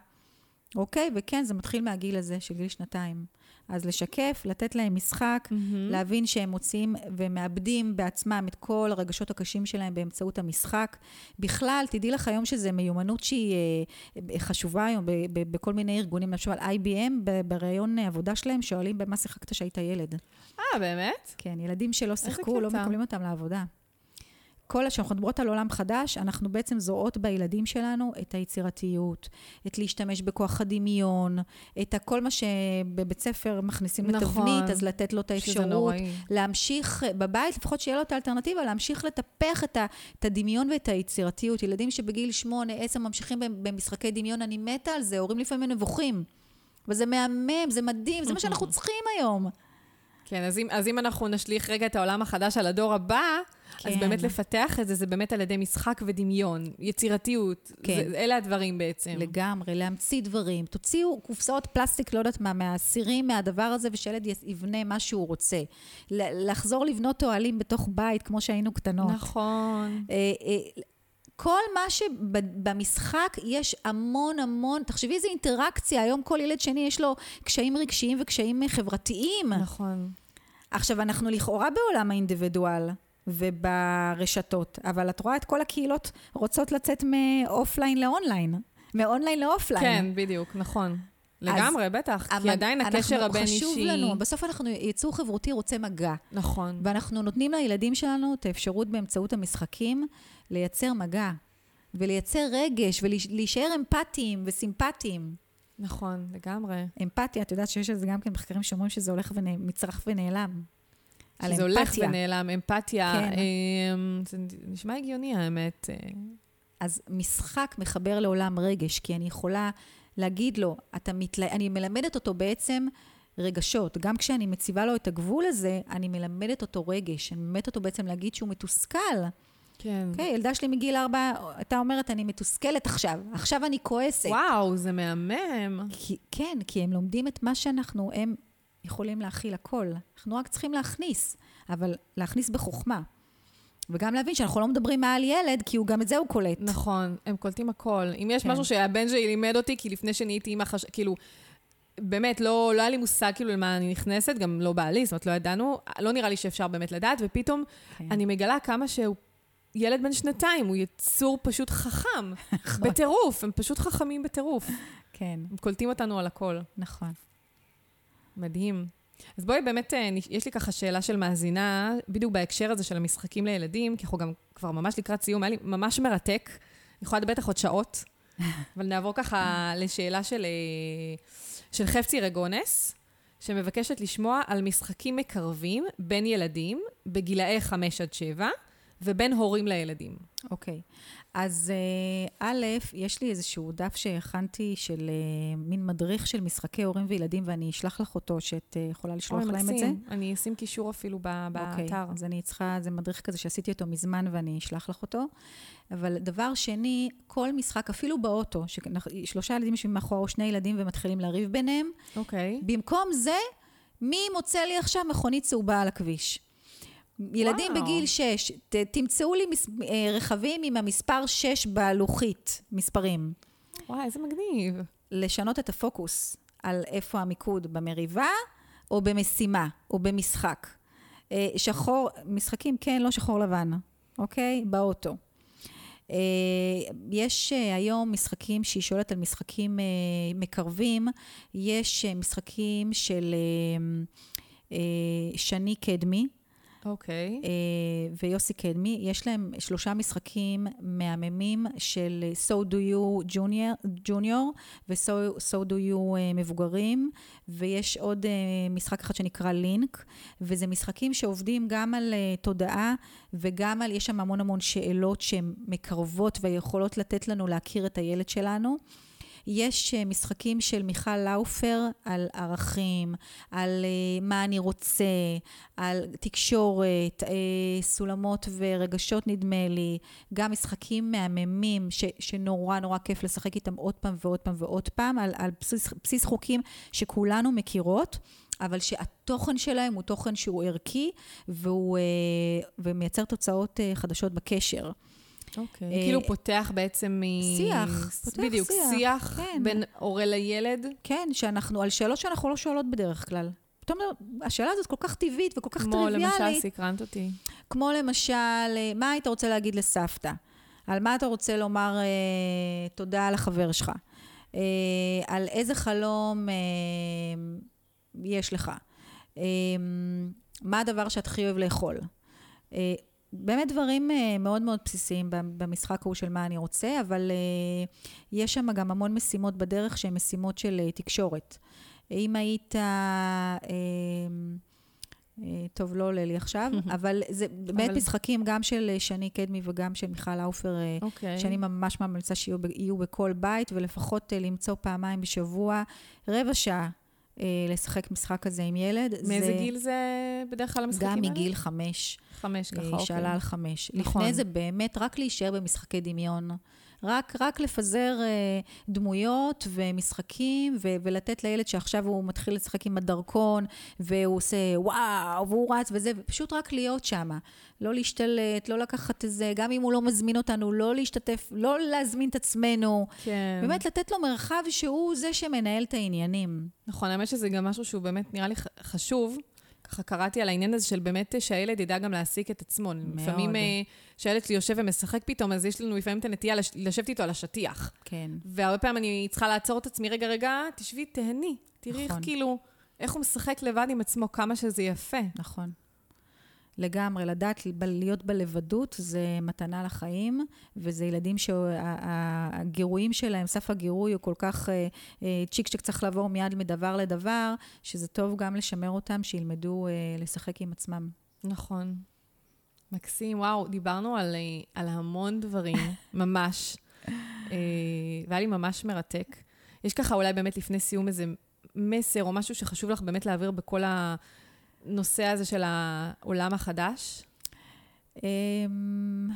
אוקיי? וכן, זה מתחיל מהגיל הזה, של גיל שנתיים. אז לשקף, לתת להם משחק, מהמם. להבין שהם מוצאים ומאבדים בעצמם את כל הרגשות הקשים שלהם באמצעות המשחק. בכלל, תדעי לך היום שזו מיומנות שהיא אה, חשובה היום בכל מיני ארגונים, למשל IBM, בראיון עבודה שלהם, שואלים במה שיחקת כשהיית ילד. אה, באמת? כן, ילדים שלא שיחקו, לא. מקבלים אותם לעבודה. כל כשאנחנו מדברות על עולם חדש, אנחנו בעצם זורעות בילדים שלנו את היצירתיות, את להשתמש בכוח הדמיון, את כל מה שבבית ספר מכניסים נכון. לתבנית, אז לתת לו את האפשרות. להמשיך, בבית לפחות שיהיה לו את האלטרנטיבה, להמשיך לטפח את, ה, את הדמיון ואת היצירתיות. ילדים שבגיל שמונה, עשר ממשיכים במשחקי דמיון, אני מתה על זה, הורים לפעמים נבוכים. וזה מהמם, זה מדהים, זה מה שאנחנו צריכים היום. כן, אז אם, אז אם אנחנו נשליך רגע את העולם החדש על הדור הבא, כן. אז כן. באמת לפתח את זה, זה באמת על ידי משחק ודמיון, יצירתיות. כן. זה, אלה הדברים בעצם. לגמרי, להמציא דברים. תוציאו קופסאות פלסטיק, לא יודעת מה, מהסירים, מהדבר הזה, ושילד יבנה מה שהוא רוצה. לחזור לבנות אוהלים בתוך בית, כמו שהיינו קטנות. נכון. כל מה שבמשחק יש המון המון, תחשבי איזה אינטראקציה, היום כל ילד שני יש לו קשיים רגשיים וקשיים חברתיים. נכון. עכשיו, אנחנו לכאורה בעולם האינדיבידואל וברשתות, אבל את רואה את כל הקהילות רוצות לצאת מאופליין לאונליין, מאונליין לאופליין. כן, בדיוק, נכון. לגמרי, בטח. כי עדיין הקשר הבין-אישי... חשוב לנו, בסוף אנחנו, יצור חברותי רוצה מגע. נכון. ואנחנו נותנים לילדים שלנו את האפשרות באמצעות המשחקים לייצר מגע, ולייצר רגש, ולהישאר אמפתיים וסימפטיים. נכון, לגמרי. אמפתיה, את יודעת שיש על זה גם כן מחקרים שאומרים שזה הולך ומצרח ונעלם. על שזה הולך. ונעלם, אמפתיה. כן. אמ, זה נשמע הגיוני, האמת. אה, אז משחק מחבר לעולם רגש, כי אני יכולה להגיד לו, אתה מתלה... אני מלמדת אותו בעצם רגשות. גם כשאני מציבה לו את הגבול הזה, אני מלמדת אותו רגש. אני מלמדת אותו בעצם להגיד שהוא מתוסכל. כן. אוקיי, ילדה שלי מגיל ארבע, הייתה אומרת, אני מתוסכלת עכשיו, עכשיו אני כועסת. וואו, זה מהמם. כי, כן, כי הם לומדים את מה שאנחנו, הם יכולים להכיל הכל. אנחנו רק צריכים להכניס, אבל להכניס בחוכמה. וגם להבין שאנחנו לא מדברים מעל ילד, כי הוא גם את זה הוא קולט. נכון, הם קולטים הכל. אם יש כן. משהו שהבן שלי לימד אותי, כי לפני שנהייתי אימא, חש... כאילו, באמת, לא, לא היה לי מושג כאילו למה אני נכנסת, גם לא בעלי, זאת אומרת, לא ידענו, לא נראה לי שאפשר באמת לדעת, ופתאום כן. אני מגלה כמה שהוא ילד בן שנתיים, הוא יצור פשוט חכם, בטירוף, הם פשוט חכמים בטירוף. כן, הם קולטים אותנו על הכל. נכון. מדהים. אז בואי באמת, אה, יש לי ככה שאלה של מאזינה, בדיוק בהקשר הזה של המשחקים לילדים, כי אנחנו גם כבר ממש לקראת סיום, היה לי ממש מרתק. אני יכולה לדבר איתך עוד שעות, אבל נעבור ככה לשאלה של, אה, של חפצי רגונס, שמבקשת לשמוע על משחקים מקרבים בין ילדים בגילאי 5 עד 7, ובין הורים לילדים. אוקיי. אז אה, א', יש לי איזשהו דף שהכנתי של אה, מין מדריך של משחקי הורים וילדים, ואני אשלח לך אותו, שאת אה, יכולה לשלוח להם את זה. מקסים. אני אשים קישור אפילו ב- אוקיי, באתר. אז אני צריכה, זה מדריך כזה שעשיתי אותו מזמן ואני אשלח לך אותו. אבל דבר שני, כל משחק, אפילו באוטו, ששלושה ילדים יושבים מאחורה או שני ילדים ומתחילים לריב ביניהם, אוקיי. במקום זה, מי מוצא לי עכשיו מכונית צהובה על הכביש? ילדים וואו. בגיל 6, ת, תמצאו לי מס, אה, רכבים עם המספר 6 בלוחית, מספרים. וואי, איזה מגניב. לשנות את הפוקוס על איפה המיקוד, במריבה או במשימה או במשחק. אה, שחור, משחקים כן, לא שחור לבן, אוקיי? באוטו. אה, יש אה, היום משחקים שהיא שואלת על משחקים אה, מקרבים, יש משחקים של שני קדמי, אוקיי. אה, ויוסי קדמי, יש להם שלושה משחקים מהממים של So Do You Junior, junior ו-So so Do You אה, מבוגרים, ויש עוד אה, משחק אחד שנקרא לינק, וזה משחקים שעובדים גם על אה, תודעה וגם על, יש שם המון המון שאלות שהן מקרבות ויכולות לתת לנו להכיר את הילד שלנו. יש אה, משחקים של מיכל לאופר על ערכים, על אה, מה אני רוצה, על תקשורת, אה, סולמות ורגשות נדמה לי, גם משחקים מהממים ש, שנורא נורא כיף לשחק איתם עוד פעם ועוד פעם ועוד פעם, על, על בסיס, בסיס חוקים שכולנו מכירות. אבל שהתוכן שלהם הוא תוכן שהוא ערכי והוא, ומייצר תוצאות חדשות בקשר. אוקיי. אה, כאילו פותח בעצם מ... שיח, פותח בדיוק, שיח, שיח כן. בין הורה לילד. כן, שאנחנו, על שאלות שאנחנו לא שואלות בדרך כלל. פתאום השאלה הזאת כל כך טבעית וכל כך כמו טריוויאלית. למשל, סקרנת אותי. כמו למשל, אה, מה היית רוצה להגיד לסבתא? על מה אתה רוצה לומר אה, תודה לחבר שלך? אה, על איזה חלום אה, יש לך? אה, מה הדבר שאת הכי אוהב לאכול? אה, באמת דברים אה, מאוד מאוד בסיסיים במשחק ההוא של מה אני רוצה, אבל אה, יש שם גם המון משימות בדרך שהן משימות של אה, תקשורת. אם היית... טוב, לא עולה לי עכשיו, אבל זה באמת אבל- משחקים גם של שני קדמי וגם של מיכל לאופר, אה, אוקיי. שאני ממש ממליצה שיהיו בכל בית, ולפחות למצוא פעמיים בשבוע, רבע שעה לשחק משחק כזה עם ילד. מאיזה זה גיל זה בדרך כלל המשחקים גם האלה? מגיל חמש. חמש ככה, אה, אוקיי. שעלה על חמש. נכון. לפני זה באמת רק להישאר במשחקי דמיון. רק, רק לפזר אה, דמויות ומשחקים ו- ולתת לילד שעכשיו הוא מתחיל לשחק עם הדרכון והוא עושה וואו והוא רץ וזה, ופשוט רק להיות שם. לא להשתלט, לא לקחת איזה, גם אם הוא לא מזמין אותנו, לא להשתתף, לא להזמין את עצמנו. כן. באמת לתת לו מרחב שהוא זה שמנהל את העניינים. נכון, האמת שזה גם משהו שהוא באמת נראה לי חשוב. ככה קראתי על העניין הזה של באמת שהילד ידע גם להעסיק את עצמו. מאוד. לפעמים אה, שהילד שלי יושב ומשחק פתאום, אז יש לנו לפעמים את הנטייה לש- לשבת איתו על השטיח. כן. והרבה פעמים אני צריכה לעצור את עצמי, רגע, רגע, תשבי, תהני. תראי איך נכון. כאילו, איך הוא משחק לבד עם עצמו, כמה שזה יפה. נכון. לגמרי, לדעת להיות בלבדות זה מתנה לחיים, וזה ילדים שהגירויים שלהם, סף הגירוי הוא כל כך אה, אה, צ'יק צ'יק צריך לעבור מיד מדבר לדבר, שזה טוב גם לשמר אותם, שילמדו אה, לשחק עם עצמם. נכון. מקסים, וואו, דיברנו על, על המון דברים, ממש. והיה לי ממש מרתק. יש ככה אולי באמת לפני סיום איזה מסר או משהו שחשוב לך באמת להעביר בכל הנושא הזה של העולם החדש? אמ,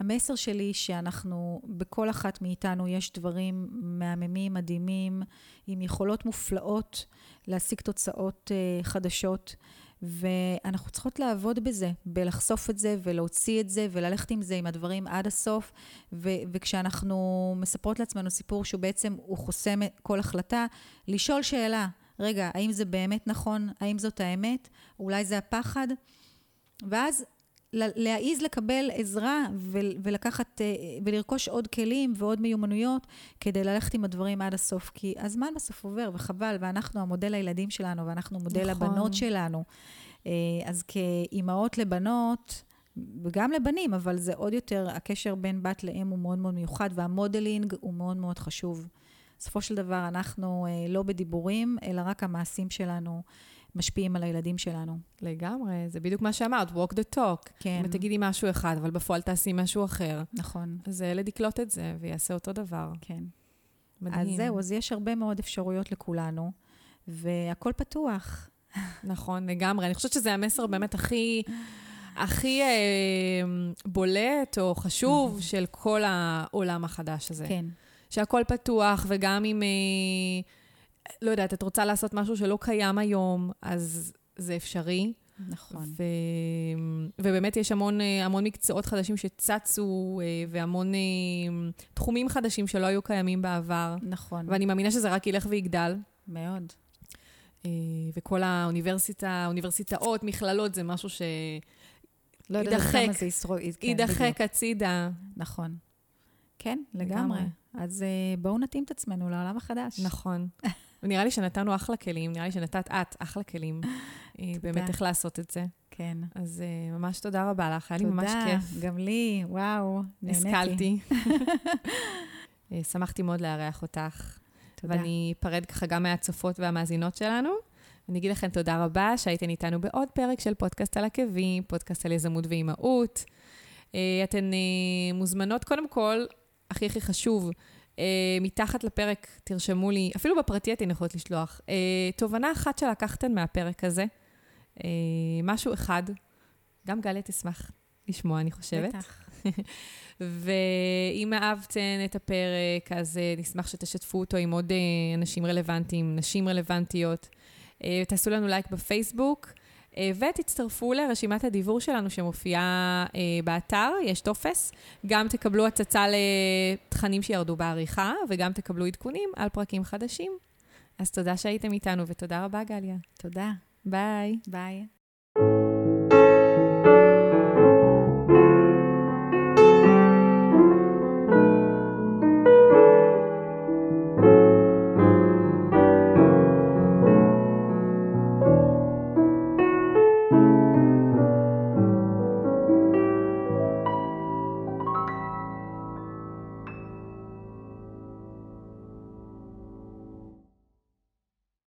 המסר שלי שאנחנו, בכל אחת מאיתנו יש דברים מהממים, מדהימים, עם יכולות מופלאות להשיג תוצאות אה, חדשות, ואנחנו צריכות לעבוד בזה, בלחשוף את זה ולהוציא את זה וללכת עם זה, עם הדברים עד הסוף, ו- וכשאנחנו מספרות לעצמנו סיפור שהוא בעצם, הוא חוסם כל החלטה, לשאול שאלה, רגע, האם זה באמת נכון? האם זאת האמת? אולי זה הפחד? ואז להעיז לקבל עזרה ול- ולקחת אה, ולרכוש עוד כלים ועוד מיומנויות כדי ללכת עם הדברים עד הסוף, כי הזמן בסוף עובר וחבל, ואנחנו המודל לילדים שלנו ואנחנו מודל נכון. לבנות שלנו. אה, אז כאימהות לבנות, וגם לבנים, אבל זה עוד יותר, הקשר בין בת לאם הוא מאוד מאוד מיוחד, והמודלינג הוא מאוד מאוד חשוב. בסופו של דבר אנחנו אה, לא בדיבורים, אלא רק המעשים שלנו משפיעים על הילדים שלנו. לגמרי, זה בדיוק מה שאמרת, walk the talk. כן. אם תגידי משהו אחד, אבל בפועל תעשי משהו אחר, נכון, אז הילד יקלוט את זה ויעשה אותו דבר. כן. מדהים. אז זהו, אז יש הרבה מאוד אפשרויות לכולנו, והכל פתוח. נכון, לגמרי. אני חושבת שזה המסר באמת הכי, הכי אה, בולט או חשוב של כל העולם החדש הזה. כן, שהכל פתוח, וגם אם, אה, לא יודעת, את רוצה לעשות משהו שלא קיים היום, אז זה אפשרי. נכון. ו... ובאמת יש המון, אה, המון מקצועות חדשים שצצו, אה, והמון תחומים חדשים שלא היו קיימים בעבר. נכון, ואני מאמינה שזה רק ילך ויגדל. מאוד. וכל האוניברסיטה, האוניברסיטאות, מכללות, זה משהו ש... לא יודעת. כמה זה ישרוד. כן, יידחק. הצידה. נכון. כן, לגמרי. לגמרי. אז אה, בואו נתאים את עצמנו לעולם החדש. נכון. ונראה לי שנתנו אחלה כלים, נראה לי שנתת את אחלה כלים. אה, באמת איך לעשות את זה. כן. אז אה, ממש תודה רבה לך, היה לי ממש תודה, כיף. גם לי, וואו, נהניתי. השכלתי. שמחתי מאוד לארח אותך. תודה. ואני אפרד ככה גם מהצופות והמאזינות שלנו. אני אגיד לכם תודה רבה שהייתן איתנו בעוד פרק של פודקאסט על עקבים, פודקאסט על יזמות ואימהות. אתן מוזמנות, קודם כל, הכי הכי חשוב, אה, מתחת לפרק תרשמו לי, אפילו בפרטי אתן יכולות לשלוח, אה, תובנה אחת שלקחתן מהפרק הזה, אה, משהו אחד, גם גליה תשמח לשמוע, אני חושבת. בטח. ואם אהבתן את הפרק, אז אה, נשמח שתשתפו אותו עם עוד אה, אנשים רלוונטיים, נשים רלוונטיות. אה, תעשו לנו לייק בפייסבוק, ותצטרפו לרשימת הדיבור שלנו שמופיעה אה, באתר, יש טופס. גם תקבלו הצצה לתכנים שירדו בעריכה, וגם תקבלו עדכונים על פרקים חדשים. אז תודה שהייתם איתנו, ותודה רבה, גליה. תודה. ביי. ביי.